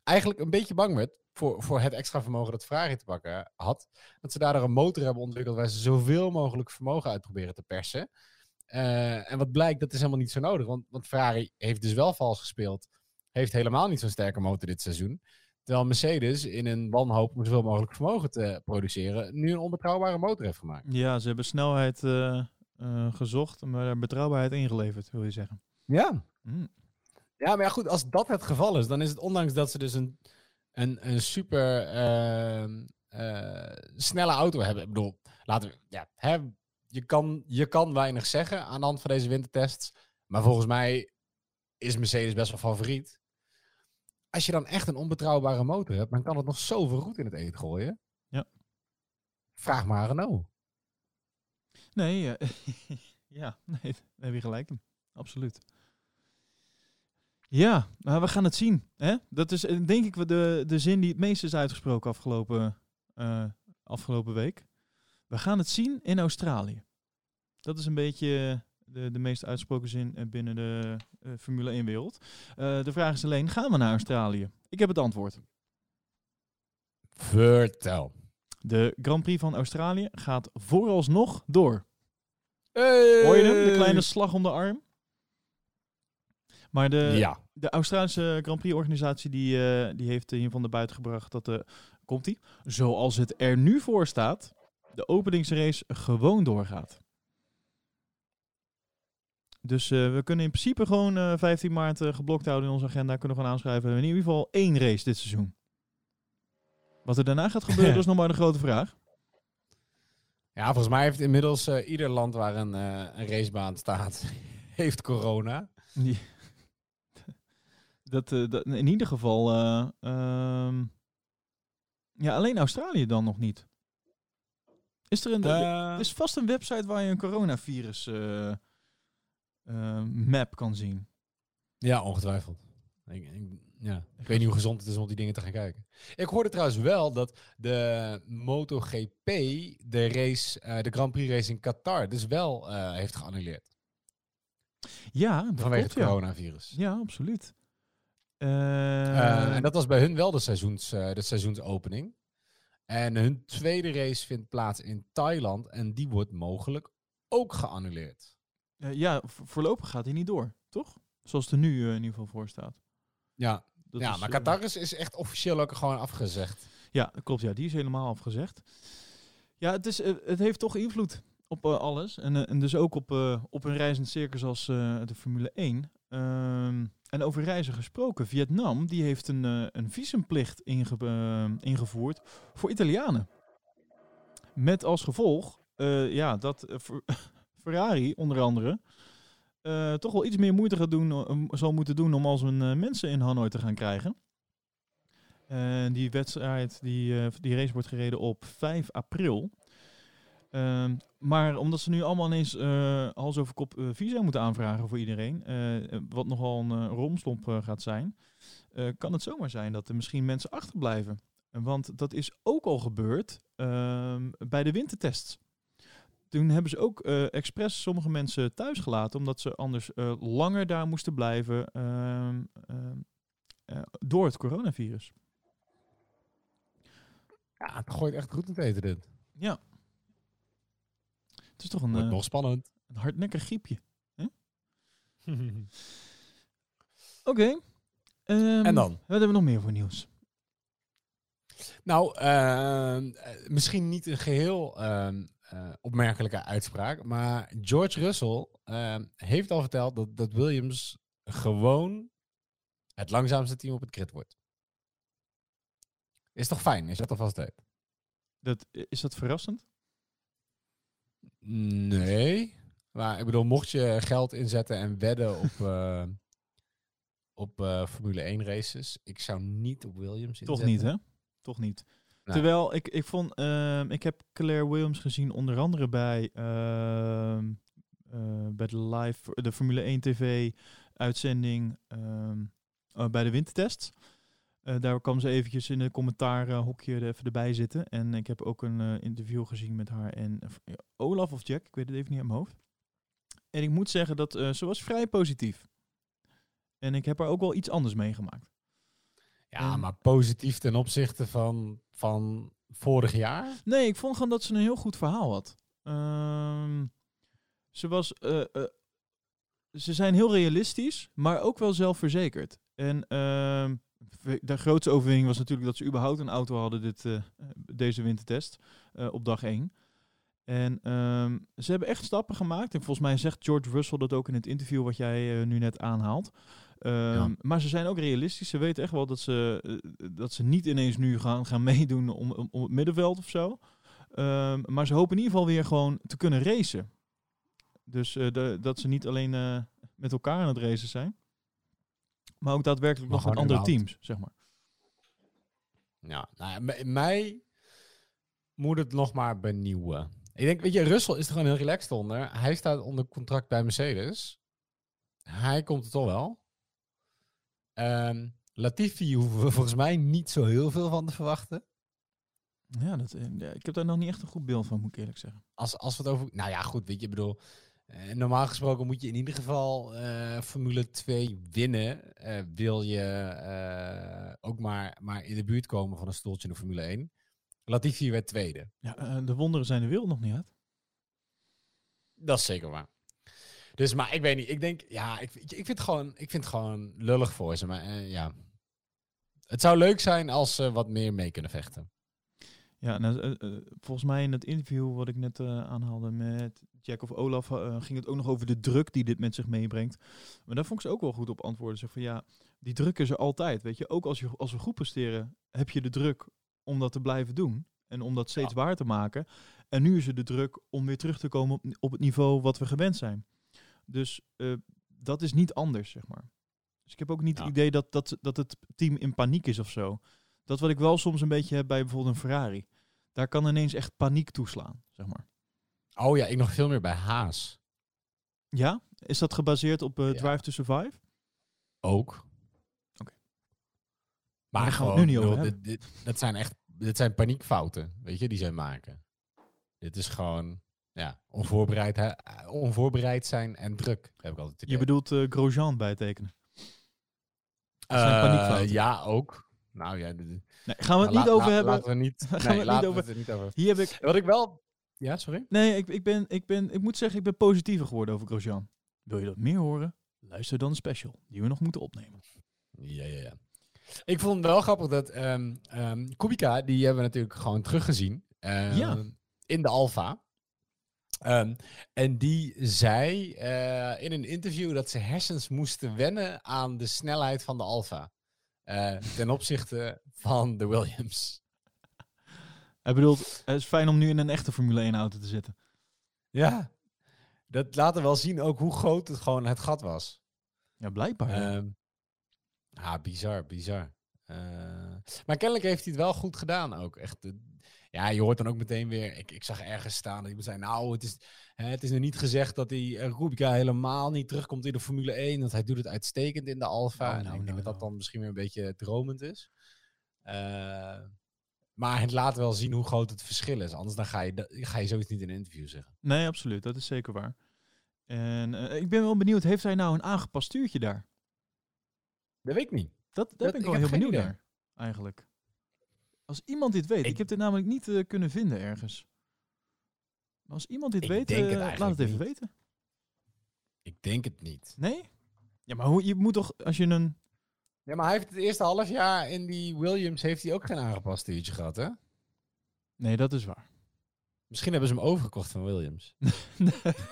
eigenlijk een beetje bang werd. Voor, voor het extra vermogen dat Ferrari te pakken had. Dat ze daardoor een motor hebben ontwikkeld. waar ze zoveel mogelijk vermogen uit proberen te persen. Eh, en wat blijkt, dat is helemaal niet zo nodig. Want, want Ferrari heeft dus wel vals gespeeld. Heeft helemaal niet zo'n sterke motor dit seizoen. Terwijl Mercedes in een wanhoop om zoveel mogelijk vermogen te produceren. nu een onbetrouwbare motor heeft gemaakt. ja, ze hebben snelheid eh, eh, gezocht, maar betrouwbaarheid ingeleverd, wil je zeggen. Ja. Hm. Ja, maar ja, goed, als dat het geval is, dan is het ondanks dat ze dus een, een, een super ehm, eh, snelle auto hebben. Ik bedoel, laten we, ja, hè, je, kan, je kan weinig zeggen aan de hand van deze wintertests. Maar volgens mij is Mercedes best wel favoriet. Als je dan echt een onbetrouwbare motor hebt, dan kan het nog zoveel roet in het eten gooien. Ja. Vraag maar aan Renault. Nee, eh, <laughs> ja, nee, daar heb je gelijk in. Absoluut. Ja, maar we gaan het zien. Hè? Dat is eh, denk ik de, de zin die het meest is uitgesproken afgelopen, eh, afgelopen week. We gaan het zien in Australië. Dat is een beetje de, de meest uitgesproken zin eh, binnen de eh, Formule 1-wereld. de vraag is alleen, gaan we naar Australië? Ik heb het antwoord. Vertel. De Grand Prix van Australië gaat vooralsnog door. Hey! Hoor je hem? De kleine slag om de arm. Maar de, Ja. de Australische Grand Prix-organisatie die, eh, die heeft hiervan naar buiten gebracht dat de komt ie, zoals het er nu voor staat, de openingsrace gewoon doorgaat. Dus eh, we kunnen in principe gewoon eh, 15 maart eh, geblokt houden in onze agenda. Kunnen we gewoon aanschrijven. In ieder geval één race dit seizoen. Wat er daarna gaat <laughs> gebeuren, dat is nog maar de grote vraag. Ja, volgens mij heeft inmiddels ieder land waar een, een racebaan staat, <laughs> heeft corona. Dat, dat, in ieder geval, eh, ehm, ja, alleen Australië dan nog niet. Is er een, Eh, er is vast een website waar je een coronavirus eh, eh, map kan zien. ja, ongetwijfeld. Ik, ik- ja. ik weet niet hoe gezond het is om die dingen te gaan kijken. Ik hoorde trouwens wel dat de MotoGP de race, de Grand Prix race in Qatar, dus wel heeft geannuleerd. Ja, vanwege het ja. coronavirus. Ja, absoluut. Eh, Eh, en dat was bij hun wel de, seizoens, de seizoensopening. En hun tweede race vindt plaats in Thailand en die wordt mogelijk ook geannuleerd. eh, ja, vo- voorlopig gaat hij niet door, toch? Zoals het er nu eh, in ieder geval voor staat. Ja, Dat ja is, maar eh, Qatar is, is echt officieel ook gewoon afgezegd. Ja, klopt. Ja, die is helemaal afgezegd. Ja, het, is, het heeft toch invloed. op alles. En, en dus ook op, op een reizend circus als de Formule 1. Ehm, en over reizen gesproken, Vietnam die heeft een, eh, een visumplicht inge- eh, ingevoerd voor Italianen. Met als gevolg eh, ja, dat Fer- <laughs> Ferrari onder andere toch wel iets meer moeite gaat doen, zal moeten doen om een eh, mensen in Hanoi te gaan krijgen. En die wedstrijd, die, die race wordt gereden op 5 april. Maar omdat ze nu allemaal ineens eh hals over kop eh, visa moeten aanvragen voor iedereen, eh, wat nogal een romslomp gaat zijn, kan het zomaar zijn dat er misschien mensen achterblijven. Want dat is ook al gebeurd ehm, bij de wintertests. Toen hebben ze ook expres sommige mensen thuis gelaten, omdat ze anders langer daar moesten blijven ehm, ehm, eh, door het coronavirus. Ja, het gooit echt goed in het eten dit. Ja. Het is toch een, Wordt eh, nog spannend. een hardnekkig griepje. <laughs> Oké. Ehm, en dan? Wat hebben we nog meer voor nieuws? Nou, ehm, eh, misschien niet een geheel ehm, eh, opmerkelijke uitspraak, maar George Russell heeft al verteld dat, dat Williams gewoon het langzaamste team op het grid wordt. Is toch fijn, is dat alvast weet? Dat, is dat verrassend? Nee. Maar ik bedoel, mocht je geld inzetten en wedden op, <laughs> eh, op eh, Formule 1 races, ik zou niet op Williams inzetten. Toch niet, hè? Toch niet. Terwijl ik, ik vond, ehm, ik heb Claire Williams gezien onder andere bij, ehm, eh, bij de live, de Formule 1 TV uitzending ehm, eh, bij de wintertest. Eh, daar kwam ze eventjes in het commentaarhokje er even erbij zitten. En ik heb ook een eh, interview gezien met haar en Olaf of Jack, ik weet het even niet uit mijn hoofd. En ik moet zeggen dat eh, ze was vrij positief. En ik heb er ook wel iets anders meegemaakt. Ja, maar positief ten opzichte van, van vorig jaar? Nee, ik vond gewoon dat ze een heel goed verhaal had. Ehm, ze was. ze zijn heel realistisch, maar ook wel zelfverzekerd. En ehm, de grootste overwinning was natuurlijk dat ze überhaupt een auto hadden dit, eh, deze wintertest eh, op dag 1. En ehm, ze hebben echt stappen gemaakt. En volgens mij zegt George Russell dat ook in het interview wat jij eh, nu net aanhaalt. Ehm, Ja. Maar ze zijn ook realistisch. Ze weten echt wel dat ze, dat ze niet ineens nu gaan, gaan meedoen om, om, om het middenveld of zo. Ehm, maar ze hopen in ieder geval weer gewoon te kunnen racen. Dus de, dat ze niet alleen met elkaar aan het racen zijn. Maar ook daadwerkelijk Maar nog met andere überhaupt. teams, zeg maar. Ja, nou ja, mij moet het nog maar benieuwen. Ik denk, weet je, Russell is er gewoon heel relaxed onder. Hij staat onder contract bij Mercedes. Hij komt er toch wel. Ehm, Latifi hoeven we volgens mij niet zo heel veel van te verwachten. Ja, dat, eh, ja, ik heb daar nog niet echt een goed beeld van, moet ik eerlijk zeggen. Als, als we het over... Nou ja, goed, weet je, ik bedoel... eh, normaal gesproken moet je in ieder geval eh, Formule 2 winnen. eh, wil je ook maar, maar in de buurt komen van een stoeltje in de Formule 1. Latifi werd tweede. Ja, de wonderen zijn de wereld nog niet uit. Dat is zeker waar. Dus, maar ik weet niet. Ik denk, ja, ik, ik vind het gewoon, ik vind het gewoon lullig voor ze. Maar ja, het zou leuk zijn als ze wat meer mee kunnen vechten. Ja, nou, volgens mij in het interview wat ik net aanhaalde met Jack of Olaf, eh, ging het ook nog over de druk die dit met zich meebrengt. Maar daar vond ik ze ook wel goed op antwoorden. Zeg van ja, die druk is er altijd. Weet je, ook als, je, als we goed presteren, heb je de druk om dat te blijven doen. En om dat steeds Ja. waar te maken. En nu is er de druk om weer terug te komen op, op het niveau wat we gewend zijn. Dus eh, dat is niet anders, zeg maar. Dus ik heb ook niet Ja. het idee dat, dat, dat het team in paniek is of zo. Dat wat ik wel soms een beetje heb bij bijvoorbeeld een Ferrari. Daar kan ineens echt paniek toeslaan, zeg maar. Oh ja, ik nog veel meer bij Haas. Ja? Is dat gebaseerd op Ja. Drive to Survive? Ook. Oké. Maar gaan gewoon, nu niet over dit, dit, dat zijn echt, dit zijn paniekfouten, weet je, die zij maken. Dit is gewoon, ja, onvoorbereid, hè, onvoorbereid zijn en druk, heb ik altijd Je bedoelt eh, Grosjean bijtekenen. Dat Eh, paniekfouten. Ja, ook. Nou ja, Nee, gaan we het Nou, niet over hebben. Laten we niet, <laughs> nee, we het niet over. Hier heb ik... Wat ik wel... Ja, sorry? Nee, ik, ik, ben, ik, ben, ik moet zeggen, ik ben positiever geworden over Grosjean. Wil je dat meer horen? Luister dan de special, die we nog moeten opnemen. Ja, ja, ja. Ik vond het wel grappig dat ehm ehm, Kubica, die hebben we natuurlijk gewoon teruggezien. ehm, Ja. In de Alfa. Ehm, en die zei eh, in een interview dat ze hersens moesten wennen aan de snelheid van de Alfa. Eh, ten opzichte van de Williams. Hij bedoelt, het is fijn om nu in een echte Formule 1 auto te zitten. Ja, dat laat er wel zien ook hoe groot het gewoon het gat was. Ja, blijkbaar. ja. Ehm ah, bizar, bizar. Eh, maar kennelijk heeft hij het wel goed gedaan ook. Echt, eh, ja, je hoort dan ook meteen weer. Ik, ik zag ergens staan dat iemand zei: Nou, het is, hè, het is nog niet gezegd dat die uh, Kubica helemaal niet terugkomt in de Formule 1. Want hij doet het uitstekend in de Alfa. Oh, en nou, ik denk nou, dat dat nou. dan misschien weer een beetje dromend is. Maar het laat wel zien hoe groot het verschil is. Anders dan ga, je, ga je zoiets niet in een interview zeggen. Nee, absoluut. Dat is zeker waar. En eh, ik ben wel benieuwd, heeft hij nou een aangepast stuurtje daar? Dat weet ik niet. Dat, ben ik ik wel heel benieuwd idee. naar, eigenlijk. Als iemand dit weet, ik, Ik- heb dit namelijk niet eh, kunnen vinden ergens. Maar als iemand dit Ik weet, het eh, laat het even niet. weten. Ik denk het niet. Nee? Ja, maar hoe, je moet toch, als je een... Ja, maar hij heeft het eerste half jaar in die Williams heeft hij ook geen aangepast stuurtje gehad, hè? Nee, dat is waar. Misschien hebben ze hem overgekocht van Williams.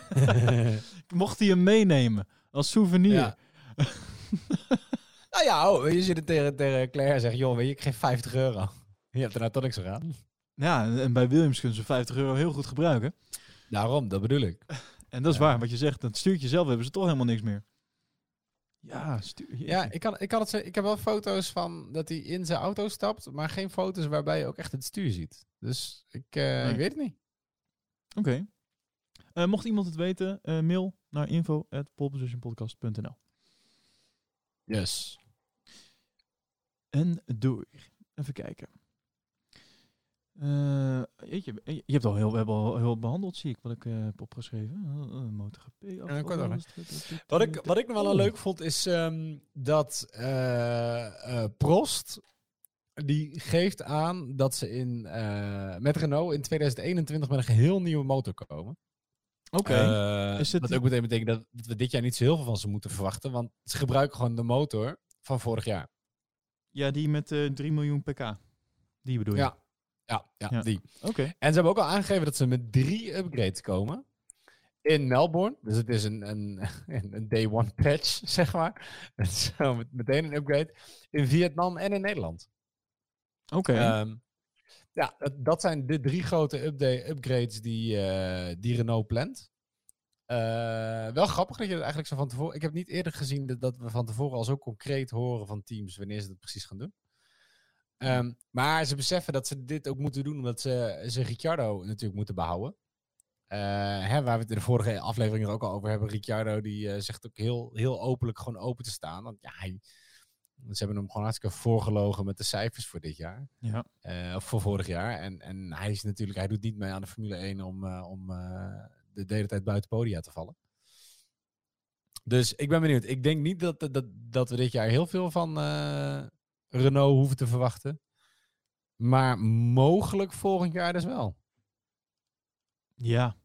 <laughs> Mocht hij hem meenemen als souvenir? Ja. <laughs> nou ja, oh, je zit er tegen, tegen Claire en zegt, joh, weet je, ik geef 50 euro. Je hebt er nou toch niks aan gedaan. Ja, en bij Williams kunnen ze 50 euro heel goed gebruiken. Daarom, dat bedoel ik. En dat is Ja. waar, wat je zegt. Dat stuurtje zelf hebben ze toch helemaal niks meer. Ja, stuur, Ja, ik kan, ik kan het ik heb wel foto's van dat hij in zijn auto stapt, maar geen foto's waarbij je ook echt het stuur ziet. Dus ik, eh, Nee. ik weet het niet. Oké. Eh, mocht iemand het weten, eh, mail naar info.polepositionpodcast.nl Yes. En door. Even kijken. Eh, jeetje, je hebt al heel, we hebben al heel behandeld, zie ik, wat ik eh, heb opgeschreven. Uh, MotoGP. Ja, kort nog, Wat ik, wat ik nog wel Oh. leuk vond is ehm, dat eh, eh, Prost die geeft aan dat ze in, eh, met Renault in 2021 met een geheel nieuwe motor komen. Oké. Eh, Is het wat die- ook meteen betekent dat, dat we dit jaar niet zo heel veel van ze moeten verwachten, want ze gebruiken gewoon de motor van vorig jaar. ja, die met eh 3 miljoen pk. Die bedoel je? Ja, ja, ja, Ja. die. Oké. En ze hebben ook al aangegeven dat ze met drie upgrades komen. In Melbourne. Dus het is een, een, een day one patch, <laughs> zeg maar. Zo met, meteen een upgrade. In Vietnam en in Nederland. Oké. Ehm, ja, dat, dat zijn de drie grote upda- upgrades die, eh, die Renault plant. Eh, wel grappig dat je het eigenlijk zo van tevoren... Ik heb niet eerder gezien dat, dat we van tevoren al zo concreet horen van teams wanneer ze dat precies gaan doen. Ehm, maar ze beseffen dat ze dit ook moeten doen omdat ze, ze Ricciardo natuurlijk moeten behouden. Eh, hè, waar we het in de vorige aflevering er ook al over hebben. Ricciardo die eh, zegt ook heel, heel openlijk gewoon open te staan. Want ja, hij, ze hebben hem gewoon hartstikke voorgelogen met de cijfers voor dit jaar. ja. Eh, of voor vorig jaar. En, en hij is natuurlijk, hij doet niet mee aan de Formule 1 om, om de, hele tijd buiten podia te vallen. Dus ik ben benieuwd. Ik denk niet dat, dat, dat we dit jaar heel veel van Renault hoeven te verwachten. Maar mogelijk volgend jaar dus wel. Ja.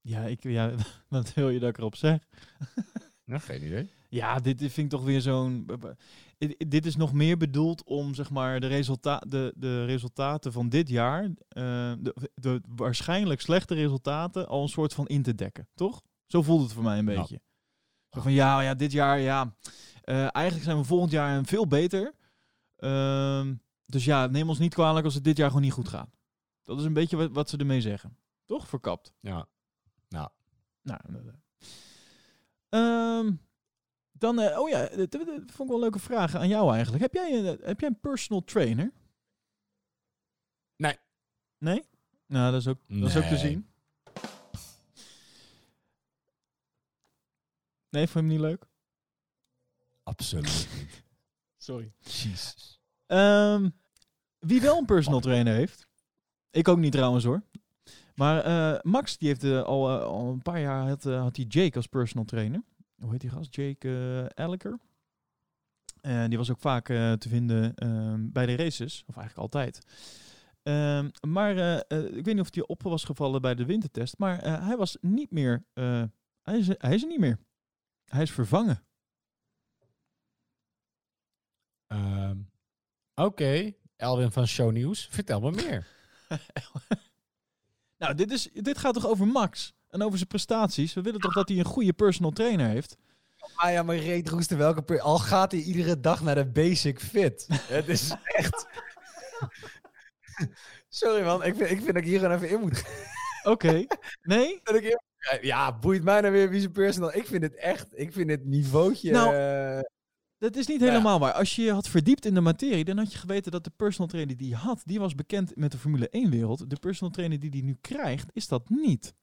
Ja, ik, ja, <laughs> wat wil je dat ik erop zeg? Ja, <laughs> geen idee. Ja, dit vind ik toch weer zo'n. Dit- is nog meer bedoeld om zeg maar de, resulta de, de resultaten van dit jaar, eh, de, de waarschijnlijk slechte resultaten, al een soort van in te dekken, toch? Zo voelt het voor mij een Ja. beetje. Zo van ja, ja, dit jaar, ja. eh, eigenlijk zijn we volgend jaar veel beter. Ehm, dus ja, neem ons niet kwalijk als het dit jaar gewoon niet goed gaat. Dat is een beetje wat, wat ze ermee zeggen. Toch? Verkapt. Ja. Nou, Nou, dan, eh, oh ja, dat, vond ik wel een leuke vraag aan jou eigenlijk. Heb jij, een- heb jij een personal trainer? Nee. Nee? Nou, dat is ook, dat is ook te zien. Nee, vond je hem niet leuk? absoluut niet. <laughs> Sorry. Jezus. Ehm, wie wel een personal trainer heeft. Ik ook niet trouwens hoor. Maar eh, Max die heeft eh, al, eh, al een paar jaar had, had hij Jake als personal trainer. Hoe heet die gast? Jake Elliker. En die was ook vaak te vinden ehm, bij de races. Of eigenlijk altijd. Ehm, maar ik weet niet of hij op was gevallen bij de wintertest. Maar hij was niet meer. hij, is, hij is er niet meer. Hij is vervangen. Ehm, Oké, Elwin van Show News, vertel me meer. <laughs> Nou, dit, is, dit gaat toch over Max en over zijn prestaties? We willen toch dat hij een goede personal trainer heeft? Ah ja, maar reet roesten welke... per- Al gaat hij iedere dag naar de basic fit. <laughs> Het is echt... <laughs> Sorry man, ik vind, ik vind dat ik hier gewoon even in moet Oké. Nee? Dat ik in- Ja, boeit mij nou weer wie zijn personal. Ik vind het echt, ik vind het niveautje. Nou, eh, Dat is niet Ja. helemaal waar. Als je je had verdiept in de materie, dan had je geweten dat de personal trainer die hij had, die was bekend met de Formule 1-wereld. De personal trainer die hij nu krijgt, is dat niet.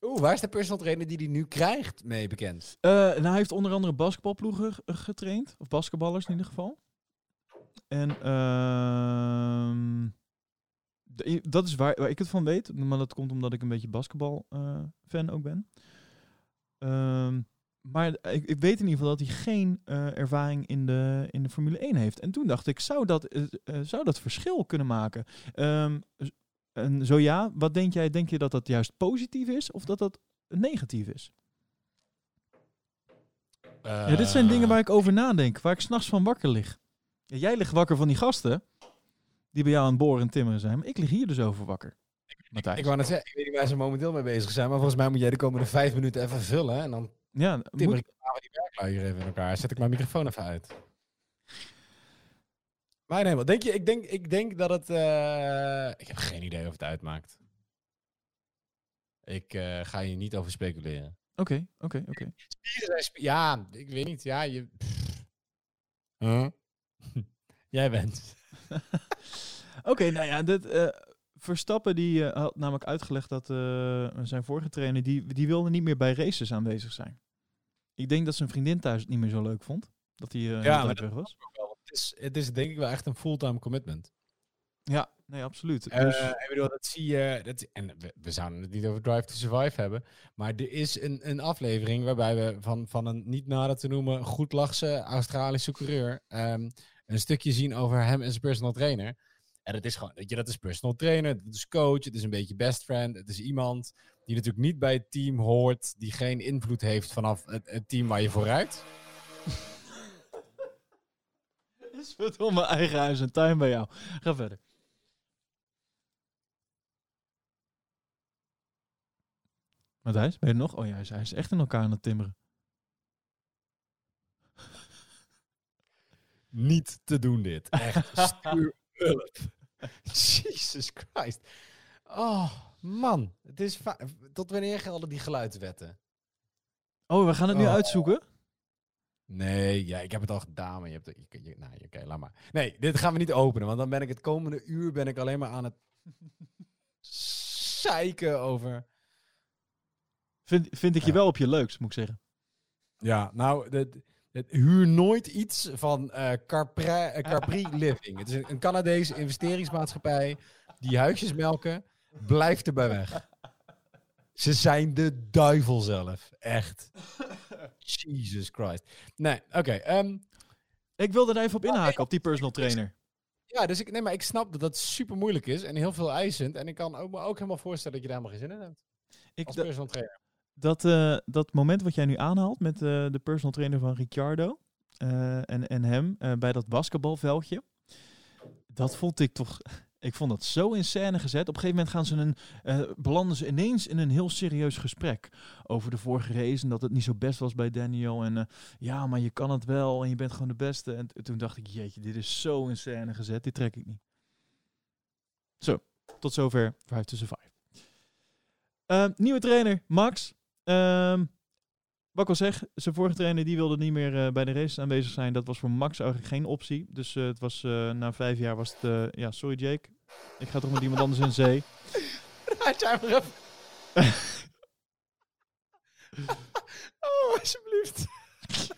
Oeh, waar is de personal trainer die die nu krijgt mee bekend? Eh, en hij heeft onder andere basketbalploegen getraind. Of basketballers in ieder geval. En ehm, dat is waar, waar ik het van weet. Maar dat komt omdat ik een beetje basketbal-fan ook ben. Ehm, maar ik, ik weet in ieder geval dat hij geen eh, ervaring in de, in de Formule 1 heeft. En toen dacht ik, zou dat, eh, eh, zou dat verschil kunnen maken? Ehm, en zo ja, wat denk jij? Denk je dat dat juist positief is of dat dat negatief is? Ja, dit zijn dingen waar ik over nadenk, waar ik s'nachts van wakker lig. Ja, jij ligt wakker van die gasten die bij jou aan het boren en timmeren zijn, maar ik lig hier dus over wakker. Matthijs. Ik wou net zeggen, ik weet niet waar ze momenteel mee bezig zijn, maar volgens mij moet jij de komende vijf minuten even vullen. En dan ja, timmer moet, ik die werklui hier even in elkaar. Zet ik mijn microfoon even uit. Maar nee, wat denk je? Ik denk, ik denk dat het... eh, ik heb geen idee of het uitmaakt. Ik eh, ga hier niet over speculeren. Oké, oké, oké. Spieren zijn Ja, ik weet niet. Ja, je... Huh? <laughs> Jij bent. <laughs> Oké, nou ja, dit, eh, Verstappen die eh, had namelijk uitgelegd dat eh, zijn vorige trainer, die, die wilde niet meer bij races aanwezig zijn. Ik denk dat zijn vriendin thuis het niet meer zo leuk vond, dat hij Ja, maar weg was. Het is, het is denk ik wel echt een fulltime commitment. Ja, nee, absoluut. Dus, ik bedoel, dat zie je. Dat, en we, we zouden het niet over Drive to Survive hebben. Maar er is een, een aflevering waarbij we van, van een niet nader te noemen goed lachse Australische coureur. ehm, een stukje zien over hem en zijn personal trainer. En dat is gewoon, weet je, dat is personal trainer, dat is coach, het is een beetje best friend. Het is iemand die natuurlijk niet bij het team hoort, die geen invloed heeft vanaf het, het team waar je vooruit. <laughs> is verdomme eigen huis en tuin bij jou. Ga verder. Matthijs, ben je nog? Oh ja, hij is, hij is echt in elkaar aan het timmeren. Niet te doen dit. Echt, <laughs> stuur hulp. Jesus Christ. Oh, man. Het is Tot wanneer gelden die geluidswetten? Oh, we gaan het nu Oh. uitzoeken. Nee, ja, ik heb het al gedaan, maar je hebt het... Je, je, nou, oké, laat maar. Nee, dit gaan we niet openen, want dan ben ik het komende uur ben ik alleen maar aan het <laughs> zeiken over... Vind, vind ik je Ja. wel op je leuks, moet ik zeggen. Ja, nou, huur nooit iets van eh Capri, eh, <laughs> Capri Living. Het is een, een Canadese investeringsmaatschappij die huisjes melken. Blijf erbij weg. Ze zijn de duivel zelf. Echt. Jesus Christ. Nee, oké. ehm, Ik wilde er even op inhaken, op die personal trainer. ja, dus ik, nee, maar ik snap dat dat super moeilijk is en heel veel eisend. En ik kan ook, me ook helemaal voorstellen dat je daar helemaal geen zin in hebt. Ik, Als personal trainer. Dat, eh, dat moment wat jij nu aanhaalt met eh, de personal trainer van Ricciardo eh, en, en hem bij dat basketbalveldje. Dat vond ik toch. Ik vond dat zo in scène gezet. Op een gegeven moment gaan ze een, belanden ze ineens in een heel serieus gesprek over de vorige race en dat het niet zo best was bij Daniel. En ja, maar je kan het wel en je bent gewoon de beste. En toen dacht ik, jeetje, dit is zo in scène gezet. Dit trek ik niet. Zo, tot zover Drive to Survive. Nieuwe trainer, Max. Ehm, wat ik al zeg, zijn vorige trainer die wilde niet meer eh, bij de race aanwezig zijn. Dat was voor Max eigenlijk geen optie. Dus eh, het was, eh, na vijf jaar was het... eh, ja, sorry Jake. Ik ga toch met iemand anders in zee. <laughs> Raad jij maar even. <laughs> oh, alsjeblieft. <laughs>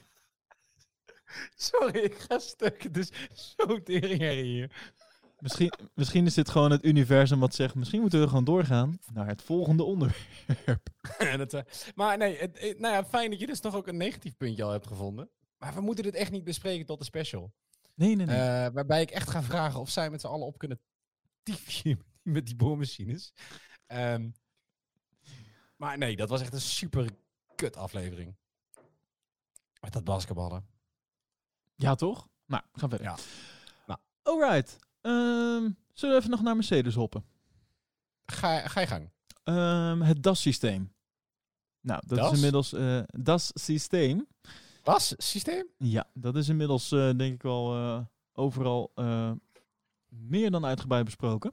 Sorry, ik ga stuk. Het is zo teringherrie hier. Misschien, misschien is dit gewoon het universum wat zegt... Misschien moeten we gewoon doorgaan naar het volgende onderwerp. <laughs> Het, eh, maar nee, het, het- nou ja, fijn dat je dus toch ook een negatief puntje al hebt gevonden. Maar we moeten dit echt niet bespreken tot de special. Nee, nee, nee. Eh, waarbij ik echt ga vragen of zij met z'n allen op kunnen tiefje <laughs> met die boormachines. Ehm, maar nee, dat was echt een super kut aflevering. Met dat basketballen. ja, toch? Nou, we gaan verder. Ja. Nou. Alright. Ehm, zullen we even nog naar Mercedes hoppen? Ga, ga je gang. Ehm, het DAS-systeem. Nou, dat DAS? is inmiddels eh DAS-systeem. Was systeem? Ja, dat is inmiddels eh, denk ik wel eh, overal meer dan uitgebreid besproken.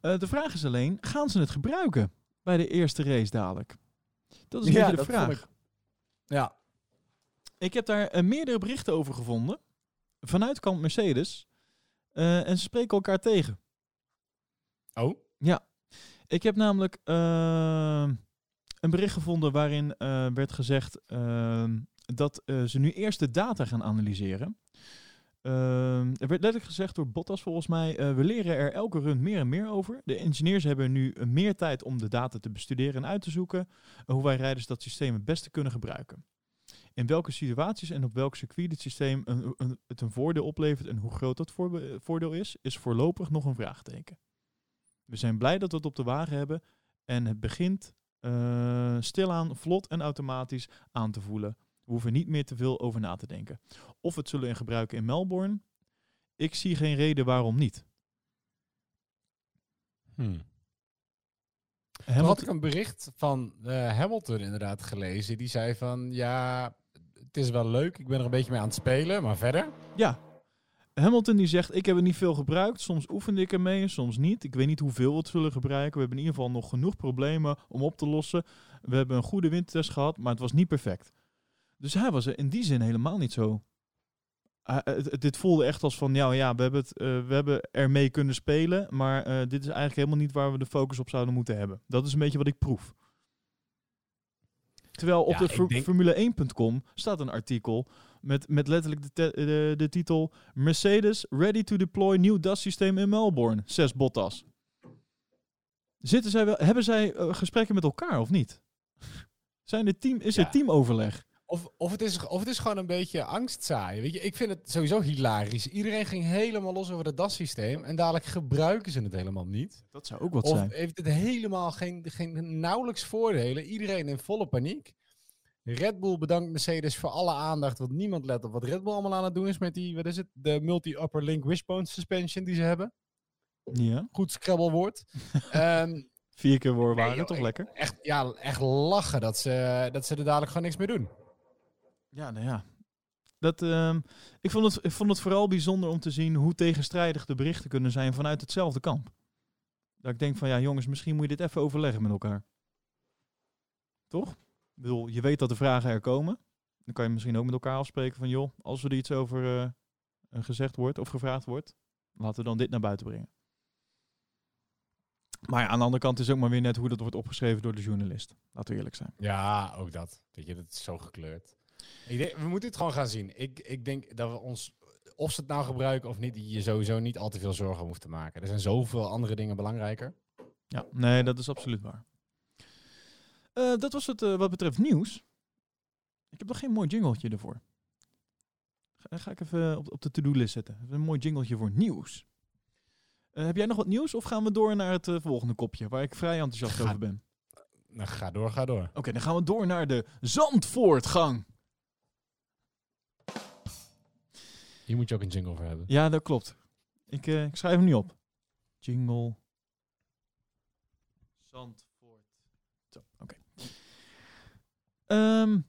De vraag is alleen, gaan ze het gebruiken bij de eerste race dadelijk? Dat is een Ja, beetje de vraag. ik- Ja. Ik heb daar meerdere berichten over gevonden. Vanuit kant Mercedes. Eh, en ze spreken elkaar tegen. Oh? Ik heb namelijk eh, een bericht gevonden waarin eh, werd gezegd ehm, dat eh, ze nu eerst de data gaan analyseren. Ehm, er werd letterlijk gezegd door Bottas volgens mij, we leren er elke run meer en meer over. De engineers hebben nu meer tijd om de data te bestuderen en uit te zoeken hoe wij rijders dat systeem het beste kunnen gebruiken. In welke situaties en op welk circuit dit systeem een, een- het een voordeel oplevert en hoe groot dat voordeel is, is voorlopig nog een vraagteken. We zijn blij dat we het op de wagen hebben en het begint eh, stilaan, vlot en automatisch aan te voelen. We hoeven niet meer te veel over na te denken. Of we het zullen gebruiken in Melbourne. Ik zie geen reden waarom niet. Hm. Toen Hamilton- had ik een bericht van eh, Hamilton inderdaad gelezen. Die zei van, ja, het is wel leuk. Ik ben er een beetje mee aan het spelen, maar verder? Ja. Hamilton die zegt, ik heb het niet veel gebruikt. Soms oefende ik ermee soms niet. Ik weet niet hoeveel we het zullen gebruiken. We hebben in ieder geval nog genoeg problemen om op te lossen. We hebben een goede windtest gehad, maar het was niet perfect. Dus hij was er in die zin helemaal niet zo. Hij- het- dit voelde echt als van, ja, ja we, hebben het, eh, we hebben ermee kunnen spelen. Maar eh, dit is eigenlijk helemaal niet waar we de focus op zouden moeten hebben. Dat is een beetje wat ik proef. Terwijl op Ja, de ik Fu- denk- Formule1.com staat een artikel met, met letterlijk de, de, de titel Mercedes ready to deploy new DAS systeem in Melbourne, 6 Bottas. Zitten zij wel, hebben zij eh, gesprekken met elkaar of niet? <laughs> Zijn team, is Ja. er teamoverleg? Of, of, het is, of het is gewoon een beetje angstzaaien. Weet je, ik vind het sowieso hilarisch. Iedereen ging helemaal los over het DAS-systeem. En dadelijk gebruiken ze het helemaal niet. Dat zou ook wat Of zijn. heeft het helemaal geen, geen nauwelijks voordelen. Iedereen in volle paniek. Red Bull bedankt Mercedes voor alle aandacht. Want niemand let op wat Red Bull allemaal aan het doen is met die, wat is het? De multi-upper link wishbone suspension die ze hebben. Ja, Goed scrabblewoord. <laughs> Ehm vier keer woord waren, toch lekker? echt, ja, echt lachen dat ze, dat ze er dadelijk gewoon niks meer doen. Ja, nou ja. Dat, ehm, ik, vond het, ik vond het vooral bijzonder om te zien hoe tegenstrijdig de berichten kunnen zijn vanuit hetzelfde kamp. Dat ik denk van ja jongens, misschien moet je dit even overleggen met elkaar. Toch? Ik bedoel, je weet dat de vragen er komen. Dan kan je misschien ook met elkaar afspreken van joh, als er iets over eh, gezegd wordt of gevraagd wordt, laten we dan dit naar buiten brengen. Maar aan de andere kant is ook maar weer net hoe dat wordt opgeschreven door de journalist. Laten we eerlijk zijn. Ja, ook dat. Weet je, dat is zo gekleurd. Ik denk, we moeten het gewoon gaan zien. Ik, ik denk dat we ons, of ze het nou gebruiken of niet, je sowieso niet al te veel zorgen hoeft te maken. Er zijn zoveel andere dingen belangrijker. Ja, nee, dat is absoluut waar. Eh, dat was het eh, wat betreft nieuws. Ik heb nog geen mooi jingletje ervoor. Ga, ga ik even op, op de to-do-list zetten. Even een mooi jingletje voor nieuws. Eh, heb jij nog wat nieuws of gaan we door naar het volgende kopje, waar ik vrij enthousiast Ga- over ben? Nou, ga door, ga door. Oké, dan gaan we door naar de Zandvoortgang. Hier moet je ook een jingle voor hebben. Ja, dat klopt. Ik, eh, ik schrijf hem niet op. Jingle. Zandvoort. Zo, oké. Ehm,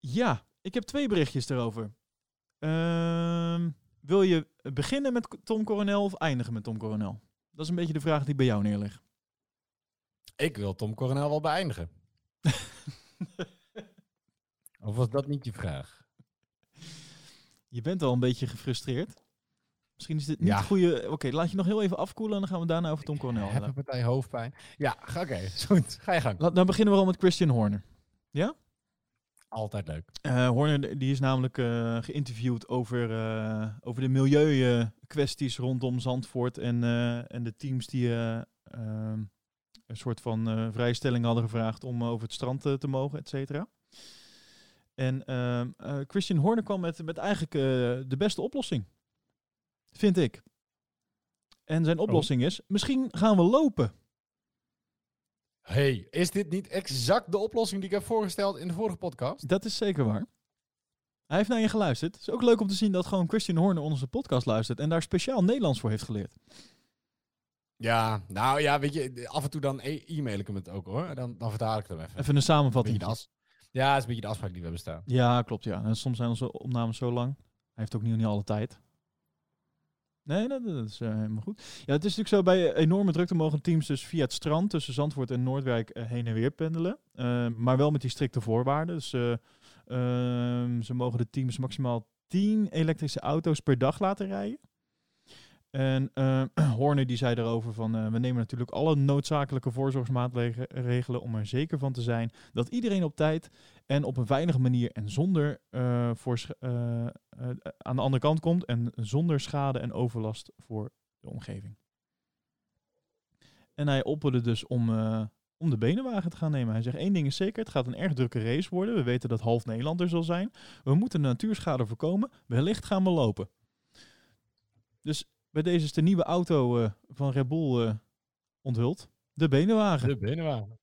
ja, ik heb twee berichtjes erover. Ehm, wil je beginnen met Tom Coronel of eindigen met Tom Coronel? Dat is een beetje de vraag die bij jou neerligt. Ik wil Tom Coronel wel beëindigen. <laughs> Of was dat niet je vraag? Je bent al een beetje gefrustreerd. Misschien is dit niet Ja. het goede... Oké, laat je nog heel even afkoelen en dan gaan we daarna over Tom Coronel Heb hebben. een partij hoofdpijn? Ja, ga- oké. is goed. Ga je gang. Dan beginnen we al met Christian Horner. Altijd leuk. Eh, Horner die is namelijk eh, geïnterviewd over, eh, over de milieukwesties rondom Zandvoort en, eh, en de teams die eh, ehm, een soort van eh, vrijstelling hadden gevraagd om over het strand eh, te mogen, et cetera. En ehm, eh, Christian Horner kwam met, met eigenlijk eh, de beste oplossing, vind ik. En zijn oplossing is, misschien gaan we lopen. Hey, is dit niet exact de oplossing die ik heb voorgesteld in de vorige podcast? Dat is zeker waar. Hij heeft naar je geluisterd. Het is ook leuk om te zien dat gewoon Christian Horner onze podcast luistert en daar speciaal Nederlands voor heeft geleerd. Ja, nou ja, weet je, af en toe dan e- e-mail ik hem het ook hoor. Dan, dan vertaal ik het hem even. Even een samenvatting. Ja, het is een beetje de afspraak die we hebben staan. Ja, klopt. Ja. En soms zijn onze opnames zo lang. Hij heeft ook niet, niet alle tijd. Nee, dat, dat is eh, helemaal goed. Ja, het is natuurlijk zo, bij enorme drukte mogen teams dus via het strand tussen Zandvoort en Noordwijk eh, heen en weer pendelen. Eh, maar wel met die strikte voorwaarden. Dus eh, ehm, ze mogen de teams maximaal 10 elektrische auto's per dag laten rijden. En eh, <clears throat> Horner die zei erover van, eh, we nemen natuurlijk alle noodzakelijke voorzorgsmaatregelen om er zeker van te zijn dat iedereen op tijd en op een veilige manier en zonder eh, voor aan de andere kant komt en zonder schade en overlast voor de omgeving. En hij opperde dus om, om de benenwagen te gaan nemen. Hij zegt één ding is zeker, het gaat een erg drukke race worden. We weten dat half Nederland er zal zijn. We moeten de natuurschade voorkomen. Wellicht gaan we lopen. Dus bij deze is de nieuwe auto eh, van Red Bull eh, onthuld. De benenwagen. De binnenwagen.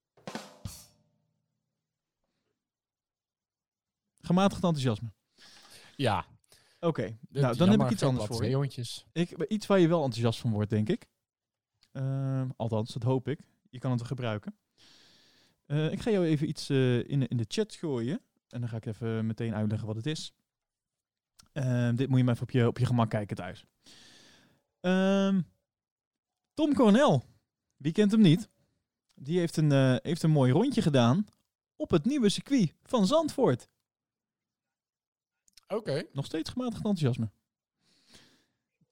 Gematigd enthousiasme. Ja. Oké, nou dan heb ik iets anders voor je. Ik, iets waar je wel enthousiast van wordt, denk ik. Ehm, althans, dat hoop ik. Je kan het wel gebruiken. Eh, ik ga jou even iets in, de- in de chat gooien. En dan ga ik even meteen uitleggen wat het is. Ehm, dit moet je maar even op je, op je gemak kijken thuis. Ehm, Tom Cornell. Wie kent hem niet? Die heeft een, eh, heeft een mooi rondje gedaan op het nieuwe circuit van Zandvoort. Oké. Nog steeds gematigd enthousiasme.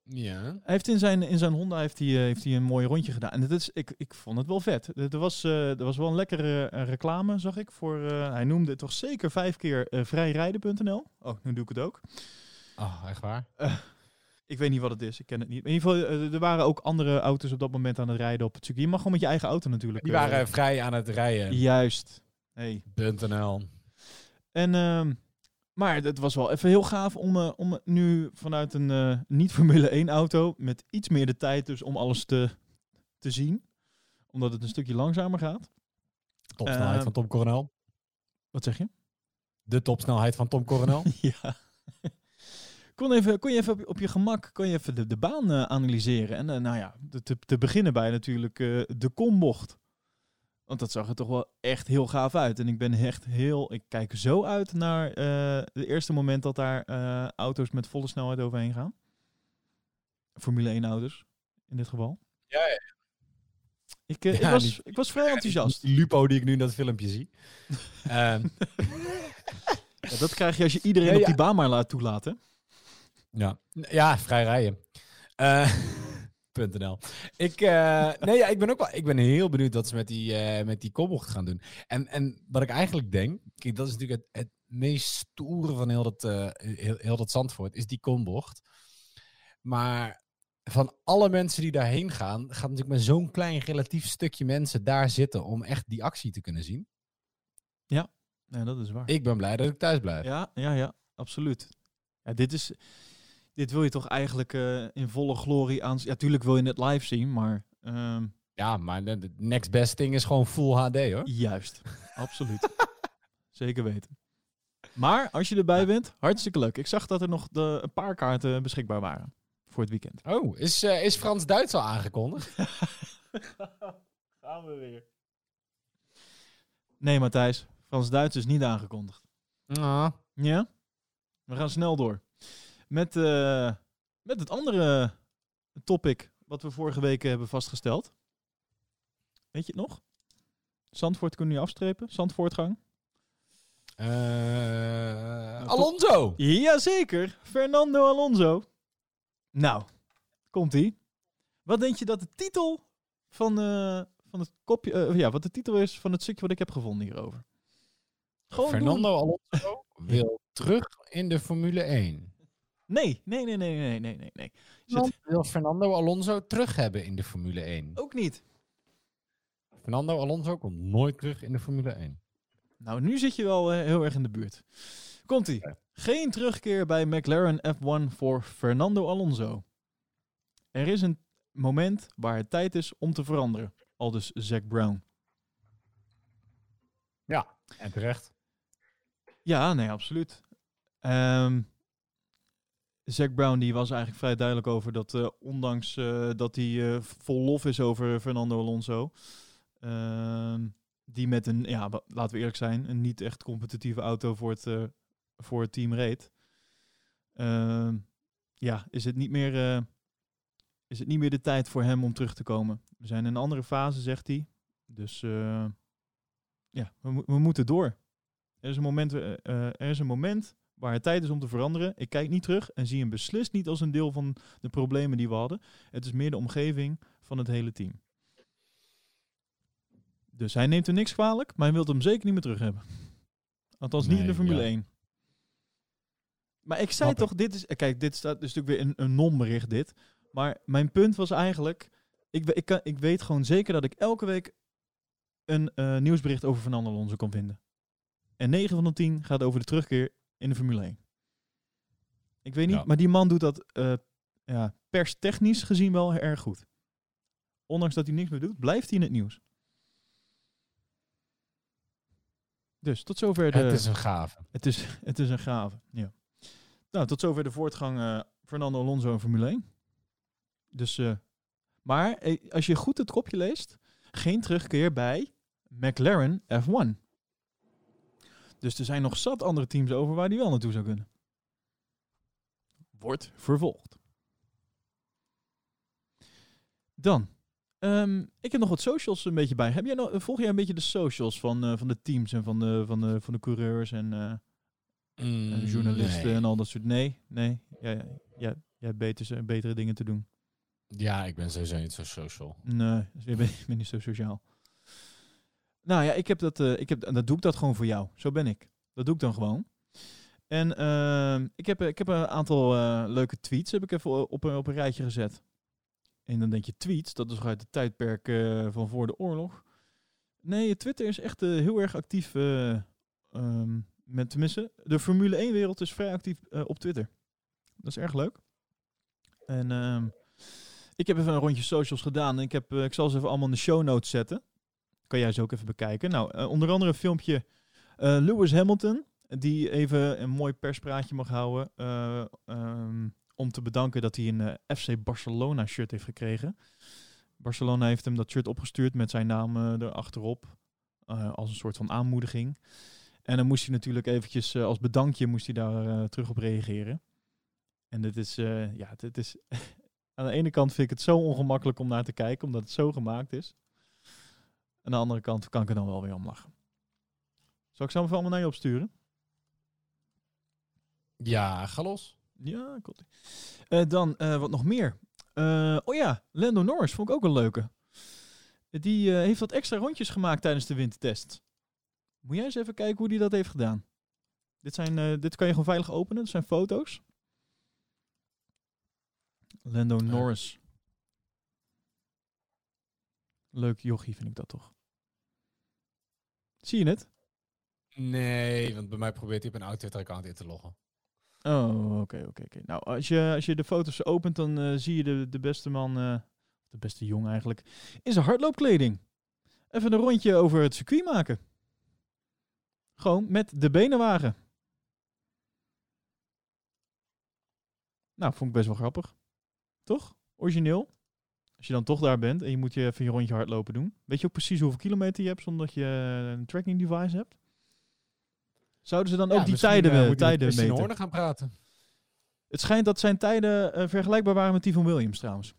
Ja. Hij heeft in zijn, in zijn Honda heeft hij, eh, heeft hij een mooi rondje gedaan. En dat is, ik, ik vond het wel vet. Er was, eh, er was wel een lekkere reclame, zag ik. Voor, hij noemde het toch zeker vijf keer vrijrijden.nl. Oh, nu doe ik het ook. Oh, echt waar? Ik weet niet wat het is, ik ken het niet. In ieder geval, eh, er waren ook andere auto's op dat moment aan het rijden op het circuit. Je mag gewoon met je eigen auto natuurlijk. Die eh, waren vrij aan het rijden. Juist. Hey. .nl. En, ehm, maar het was wel even heel gaaf om, eh, om nu vanuit een eh, niet-Formule 1 auto met iets meer de tijd dus om alles te, te zien. Omdat het een stukje langzamer gaat. Topsnelheid Eh, van Tom Coronel. Wat zeg je? De topsnelheid van Tom Coronel. <laughs> ja. Kon, even, kon je even op, op je gemak kon je even de, de baan eh, analyseren. En eh, nou ja, de- te, te beginnen bij natuurlijk eh, de kombocht. Want dat zag er toch wel echt heel gaaf uit. En ik ben echt heel... Ik kijk zo uit naar eh het eerste moment dat daar eh, auto's met volle snelheid overheen gaan. Formule 1 auto's, in dit geval. Ja, ja. Ik, eh, ik, Ja, was, die- ik was vrij enthousiast. <laughs> Die Lupo die ik nu in dat filmpje zie. <laughs> Ehm, Ja, dat krijg je als je iedereen op ja. die baan maar laat toelaten. Ja. ja, vrij rijden. <laughs> .nl. Ik, eh, nee, ja, ik ben ook wel. Ik ben heel benieuwd wat ze met die, eh met die kombocht gaan doen. En, en wat ik eigenlijk denk, kijk, dat is natuurlijk het, het meest stoere van heel dat, heel, heel dat Zandvoort, is die kombocht. Maar van alle mensen die daarheen gaan, gaat natuurlijk maar zo'n klein relatief stukje mensen daar zitten om echt die actie te kunnen zien. Ja, dat is waar. Ik ben blij dat ik thuis blijf. Ja, ja, ja, absoluut. Ja, dit is. Dit wil je toch eigenlijk eh, in volle glorie aan. Ja, tuurlijk wil je het live zien, maar. ehm, Ja, maar de, next best thing is gewoon full HD hoor. juist. <laughs> absoluut. Zeker weten. Maar als je erbij bent, hartstikke leuk. Ik zag dat er nog de, een paar kaarten beschikbaar waren voor het weekend. Oh, is, eh, is Frans-Duits al aangekondigd? <laughs> Gaan we weer. Nee, Matthijs. Frans-Duits is niet aangekondigd. Ah, Ja? We gaan snel door. Met, eh, met het andere topic wat we vorige week hebben vastgesteld. Weet je het nog? Zandvoort kunnen we nu afstrepen. Zandvoortgang. top. Alonso! Jazeker. Fernando Alonso. Nou, komt-ie. Wat denk je dat de titel van, eh, van het kopje... ja, wat de titel is van het stukje wat ik heb gevonden hierover? Gewoon doen. Fernando Alonso <laughs> wil terug in de Formule 1. Nee, nee, nee, nee, nee, nee, nee, nee. Zit Wil Fernando Alonso terug hebben in de Formule 1? ook niet. Fernando Alonso komt nooit terug in de Formule 1. Nou, nu zit je wel eh, heel erg in de buurt. Komt-ie. Geen terugkeer bij McLaren F1 voor Fernando Alonso. Er is een moment waar het tijd is om te veranderen. Aldus Zack Brown. Ja, en terecht. Ja, nee, absoluut. Ehm, Zack Brown die was eigenlijk vrij duidelijk over dat eh, ondanks eh, dat hij eh, vol lof is over Fernando Alonso, ehm, die met een, ja, laten we eerlijk zijn, een niet echt competitieve auto voor het, voor het team reed. Ehm, ja, is het, niet meer, is het niet meer de tijd voor hem om terug te komen. We zijn in een andere fase, zegt hij. Dus ja, we, we moeten door. Er is, een moment, er is een moment waar het tijd is om te veranderen. Ik kijk niet terug en zie hem beslist niet als een deel van de problemen die we hadden. Het is meer de omgeving van het hele team. Dus hij neemt er niks kwalijk, maar hij wil hem zeker niet meer terug hebben. Althans niet in de Formule ja. 1. Maar ik zei toch, dit is, kijk, dit staat dus natuurlijk weer een, een non-bericht dit. Maar mijn punt was eigenlijk, ik, ik, kan, ik weet gewoon zeker dat ik elke week een eh, nieuwsbericht over Fernando Alonso kan vinden. En 9 van de 10 gaat over de terugkeer in de Formule 1. Ik weet niet, Ja. maar die man doet dat eh ja, perstechnisch gezien wel erg goed. Ondanks dat hij niks meer doet, blijft hij in het nieuws. Dus tot zover de... Het is een gave. Het is, het is een gave, ja. Nou, tot zover de voortgang eh, Fernando Alonso in Formule 1. Dus, eh, maar als je goed het kopje leest, geen terugkeer bij McLaren F1. Dus er zijn nog zat andere teams over waar die wel naartoe zou kunnen. Wordt vervolgd. Dan, ehm, ik heb nog wat socials een beetje bij. Heb jij nog, volg jij een beetje de socials van, eh, van de teams en van de, van de, van de coureurs en... Mm, en journalisten nee. en al dat soort. Nee, nee. Ja, jij hebt beter, betere dingen te doen. Ja, ik ben sowieso niet zo social. Nee, dus bent, je bent niet zo sociaal. Nou ja, ik heb dat, eh, ik heb, dat doe ik dat gewoon voor jou. Zo ben ik. Dat doe ik dan gewoon. En ehm, ik, heb, ik heb een aantal eh, leuke tweets heb ik even op, een- op een rijtje gezet. En dan denk je tweets, dat is uit het tijdperk eh, van voor de oorlog. Nee, Twitter is echt eh, heel erg actief. eh, ehm, met tenminste, de Formule 1 wereld is vrij actief eh, op Twitter. Dat is erg leuk. En ehm, ik heb even een rondje socials gedaan. Ik, heb, eh, ik zal ze even allemaal in de show notes zetten. Kan jij ze ook even bekijken. Nou, eh, onder andere een filmpje eh, Lewis Hamilton. Die even een mooi perspraatje mag houden. eh, ehm, om te bedanken dat hij een FC Barcelona shirt heeft gekregen. Barcelona heeft hem dat shirt opgestuurd met zijn naam erachterop. als een soort van aanmoediging. En dan moest hij natuurlijk eventjes als bedankje moest hij daar terug op reageren. En dit is, ja, dit is... <laughs> aan de ene kant vind ik het zo ongemakkelijk om naar te kijken, omdat het zo gemaakt is. Aan de andere kant kan ik er dan wel weer om lachen. Zal ik ze allemaal naar je opsturen? Ja, ga los. Ja, komt eh Dan, eh, wat nog meer? Eh, oh ja, Lando Norris vond ik ook een leuke. Die heeft wat extra rondjes gemaakt tijdens de wintertest. Moet jij eens even kijken hoe die dat heeft gedaan. Dit, zijn, dit kan je gewoon veilig openen. Dat zijn foto's. Lando Norris. Leuk jochie vind ik dat toch. Zie je het? Nee, want bij mij probeert hij op een oud Twitter-account in te loggen. Oh, oké, oké. Nou, als je, als je de foto's opent, dan eh, zie je de, de beste man, eh, de beste jong eigenlijk, in zijn hardloopkleding. Even een rondje over het circuit maken. Gewoon met de benenwagen. Nou, vond ik best wel grappig. Toch? Origineel. Als je dan toch daar bent en je moet je even je rondje hardlopen doen. Weet je ook precies hoeveel kilometer je hebt zonder dat je eh, een tracking device hebt? Zouden ze dan ook die tijden, uh, tijden meten? Horner gaan praten. Het schijnt dat zijn tijden eh, vergelijkbaar waren met die van Williams trouwens.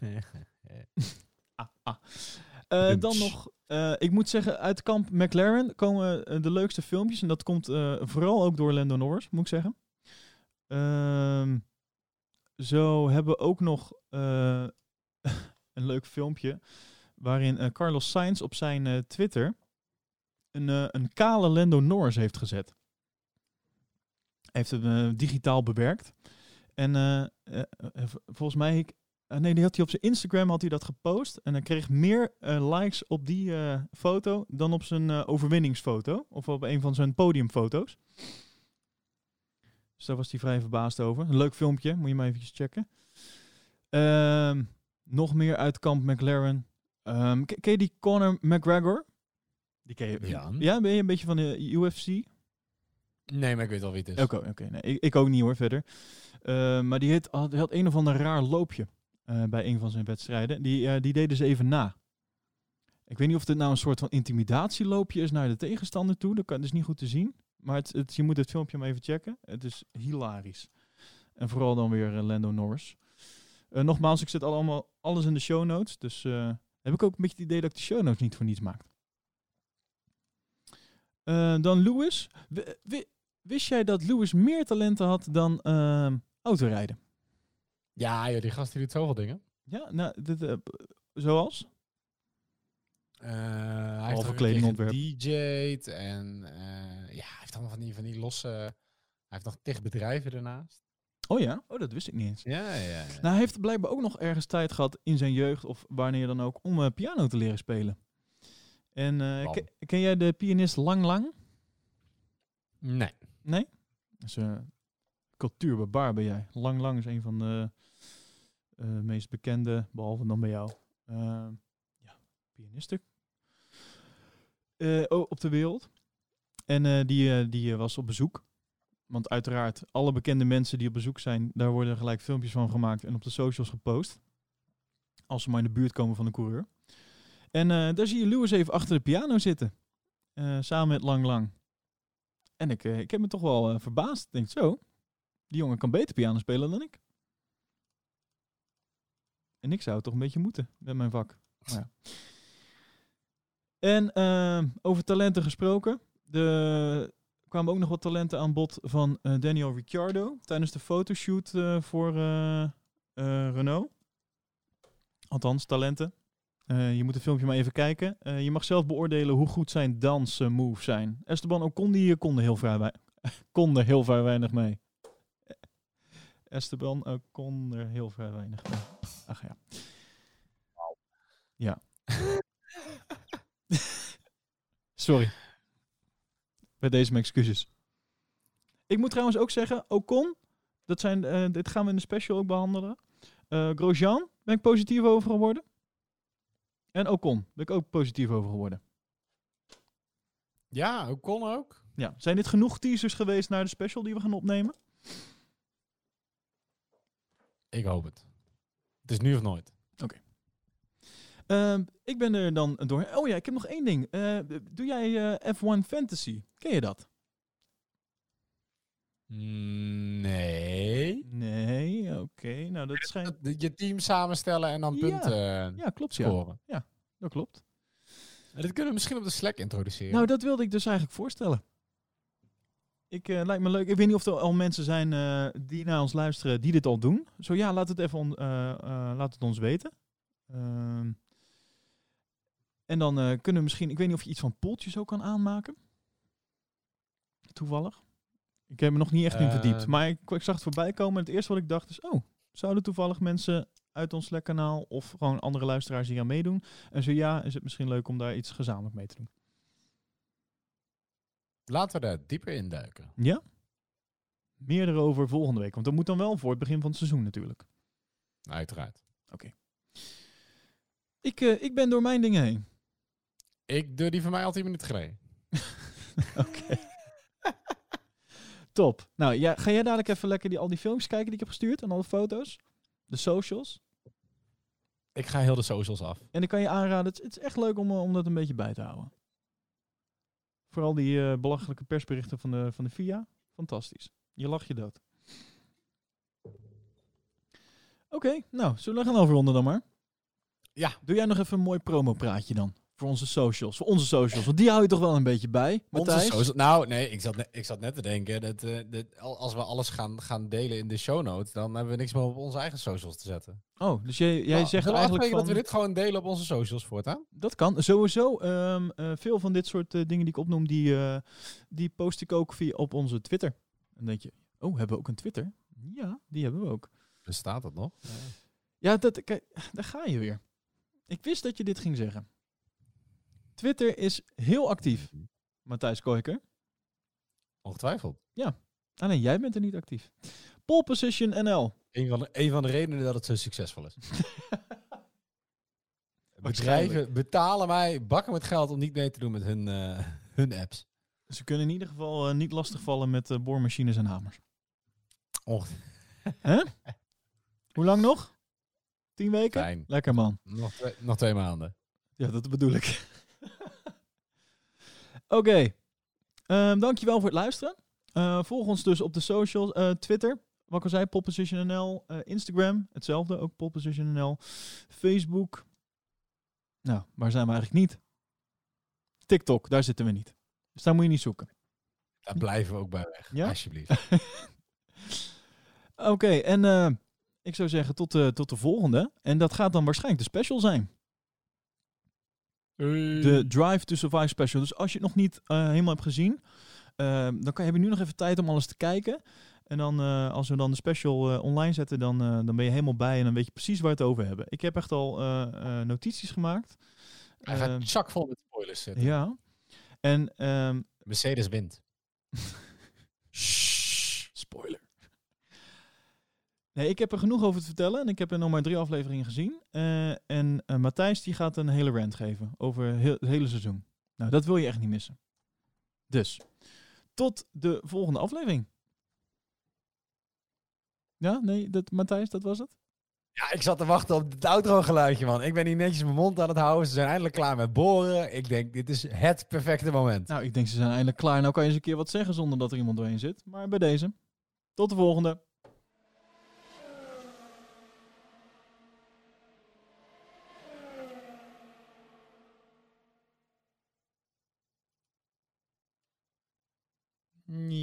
<laughs> Ah, ah. Dan nog, ik moet zeggen, uit kamp McLaren komen de leukste filmpjes. En dat komt vooral ook door Lando Norris, moet ik zeggen. Ehm, zo hebben we ook nog <laughs> een leuk filmpje. Waarin eh, Carlos Sainz op zijn eh, Twitter een, eh, een kale Lando Norris heeft gezet. Heeft hem digitaal bewerkt. En volgens mij, nee, die had hij op zijn Instagram had hij dat gepost. En hij kreeg meer likes op die foto dan op zijn overwinningsfoto. Of op een van zijn podiumfoto's. Dus daar was hij vrij verbaasd over. Een leuk filmpje, moet je maar eventjes checken. Ehm, nog meer uit kamp McLaren. Ehm, ke- ken je die Conor McGregor? Die ken je. Ja. Ja, ben je een beetje van de UFC? Nee, maar ik weet wel wie het is. Oké, oké. nee, ik, ik ook niet hoor, verder. Eh, maar die had, had, had een of ander raar loopje eh, bij een van zijn wedstrijden. Die, eh, die deden ze even na. Ik weet niet of dit nou een soort van intimidatieloopje is naar de tegenstander toe. Dat kan dus niet goed te zien. Maar het, het, je moet het filmpje maar even checken. Het is hilarisch. En vooral dan weer eh, Lando Norris. Eh, nogmaals, ik zet allemaal alles in de show notes. Dus eh, heb ik ook een beetje het idee dat ik de show notes niet voor niets maak. Eh, dan Lewis. Wi- wi- wist jij dat Lewis meer talenten had dan ehm, autorijden? Ja, joh, die gast die doet zoveel dingen. Ja, nou, dit, zoals? Eh, hij heeft ook een DJ'd en ja, hij heeft allemaal van die, van die losse... Hij heeft nog tig bedrijven ernaast. Oh ja? Oh, dat wist ik niet eens. Ja, ja, ja. Nou, hij heeft blijkbaar ook nog ergens tijd gehad in zijn jeugd of wanneer dan ook om eh, piano te leren spelen. En eh, ken, ken jij de pianist Lang Lang? Nee. Nee? Dat is een cultuurbarbaar ben jij. Lang Lang is een van de eh, meest bekende, behalve dan bij jou, eh, ja, pianisten eh, op de wereld. En eh, die, eh, die eh, was op bezoek. Want uiteraard, alle bekende mensen die op bezoek zijn, daar worden gelijk filmpjes van gemaakt en op de socials gepost. Als ze maar in de buurt komen van de coureur. En eh, daar zie je Lewis even achter de piano zitten. eh, samen met Lang Lang. En ik, eh, ik heb me toch wel verbaasd. Ik denk zo, die jongen kan beter piano spelen dan ik. En ik zou het toch een beetje moeten met mijn vak. <laughs> Maar ja. En over talenten gesproken. Er kwamen ook nog wat talenten aan bod van eh, Daniel Ricciardo tijdens de fotoshoot eh, voor eh, Renault. Althans, talenten. Je moet het filmpje maar even kijken. Je mag zelf beoordelen hoe goed zijn dansmoves zijn. Esteban Ocon die eh, kon er heel vrij, <laughs> kon er heel vrij weinig mee. <laughs> Esteban Ocon er heel vrij weinig mee. Ach ja. Ja. <laughs> Sorry. Bij deze mijn excuses. Ik moet trouwens ook zeggen, Ocon, dat zijn, eh, dit gaan we in de special ook behandelen. Eh Grosjean ben ik positief over geworden. En Ocon ben ik ook positief over geworden. Ja, ook kon ook. Ja, zijn dit genoeg teasers geweest naar de special die we gaan opnemen? Ik hoop het. Het is nu of nooit. Ehm, ik ben er dan door. Oh ja, ik heb nog één ding. Eh, doe jij eh, F1 Fantasy? Ken je dat? Nee. Nee, oké. Nou, dat schijnt... Dat- Je team samenstellen en dan Ja. punten Ja, klopt ja. scoren. Dat klopt. En dit kunnen we misschien op de Slack introduceren. Nou, dat wilde ik dus eigenlijk voorstellen. Ik, eh, lijkt me leuk. Ik weet niet of er al mensen zijn eh, die naar ons luisteren die dit al doen. Zo ja, laat het even on- laat het ons weten. En dan eh, kunnen we misschien, ik weet niet of je iets van poeltjes ook kan aanmaken. Toevallig. Ik heb me nog niet echt in Eh. verdiept. Maar ik, ik zag het voorbij komen. En het eerste wat ik dacht is, oh, zouden toevallig mensen uit ons Slack-kanaal of gewoon andere luisteraars hier aan meedoen? En zo ja, is het misschien leuk om daar iets gezamenlijk mee te doen. Laten we daar dieper in duiken. Ja? Meer erover volgende week. Want dat moet dan wel voor het begin van het seizoen natuurlijk. Uiteraard. Ik, eh, ik ben door mijn dingen heen. Ik doe die van mij al 10 minuten geleden. Oké. Top. Nou, ja, ga jij dadelijk even lekker die, al die filmpjes kijken die ik heb gestuurd en alle foto's? De socials. Ik ga heel de socials af. En ik kan je aanraden, het, het is echt leuk om, eh, om dat een beetje bij te houden. Vooral die eh, belachelijke persberichten van de, van de FIA. Fantastisch. Je lacht je dood. Oké, nou, zullen we gaan afronden dan maar? Ja. Doe jij nog even een mooi promopraatje dan? Voor onze socials. Voor onze socials. Want die hou je toch wel een beetje bij, Onze Matthijs? socials- nou, nee, ik zat, net, ik zat net te denken dat, eh, als we alles gaan, gaan delen in de show notes, dan hebben we niks meer op onze eigen socials te zetten. Oh, dus jij, jij Nou, zegt eigenlijk van... dat we dit gewoon delen op onze socials voortaan? Dat kan. Sowieso, eh, veel van dit soort eh, dingen die ik opnoem, die, die post ik ook via op onze Twitter. En dan denk je, oh, hebben we ook een Twitter? Ja, die hebben we ook. Bestaat dat nog? Ja, dat, kijk, daar ga je weer. Ik wist dat je dit ging zeggen. Twitter is heel actief, Matthijs Koiker. Ongetwijfeld. Alleen jij bent er niet actief. Pole Position NL. Een van, de, een van de redenen dat het zo succesvol is. <laughs> Bedrijven betalen mij bakken met geld om niet mee te doen met hun, eh, hun apps. Ze kunnen in ieder geval eh, niet lastigvallen met eh, boormachines en hamers. Och, Hoe lang nog? Tien weken? fijn. Lekker man. Nog twee, nog twee maanden. Ja, dat bedoel ik. Oké. Ehm, dankjewel voor het luisteren. Eh, volg ons dus op de socials. eh, Twitter, wat ik al zei, poppositionnl. eh Instagram, hetzelfde, ook poppositionnl. Facebook. Nou, waar zijn we eigenlijk niet? TikTok, daar zitten we niet. Dus daar moet je niet zoeken. Daar blijven we ook bij weg. Ja? Alsjeblieft. <laughs> Oké, en ik zou zeggen tot de, tot de volgende. En dat gaat dan waarschijnlijk de special zijn. De Drive to Survive special. Dus als je het nog niet eh, helemaal hebt gezien, eh, dan kan, heb je nu nog even tijd om alles te kijken. En dan, eh, als we dan de special eh, online zetten, dan, eh, dan ben je helemaal bij en dan weet je precies waar we het over hebben. Ik heb echt al eh, eh, notities gemaakt. Hij Ehm, gaat chakvol met spoilers zitten. ja. En ehm, Mercedes wint. <laughs> Spoiler. Nee, ik heb er genoeg over te vertellen. En ik heb er nog maar drie afleveringen gezien. Eh, en eh, Matthijs die gaat een hele rant geven over heel, het hele seizoen. Nou, dat wil je echt niet missen. Dus, tot de volgende aflevering. Ja, nee, dat, Matthijs, dat was het? Ja, ik zat te wachten op het outro geluidje, man. Ik ben hier netjes mijn mond aan het houden. Ze zijn eindelijk klaar met boren. Ik denk, dit is het perfecte moment. Nou, ik denk ze zijn eindelijk klaar. Nou kan je eens een keer wat zeggen zonder dat er iemand doorheen zit. Maar bij deze. Tot de volgende. Nie.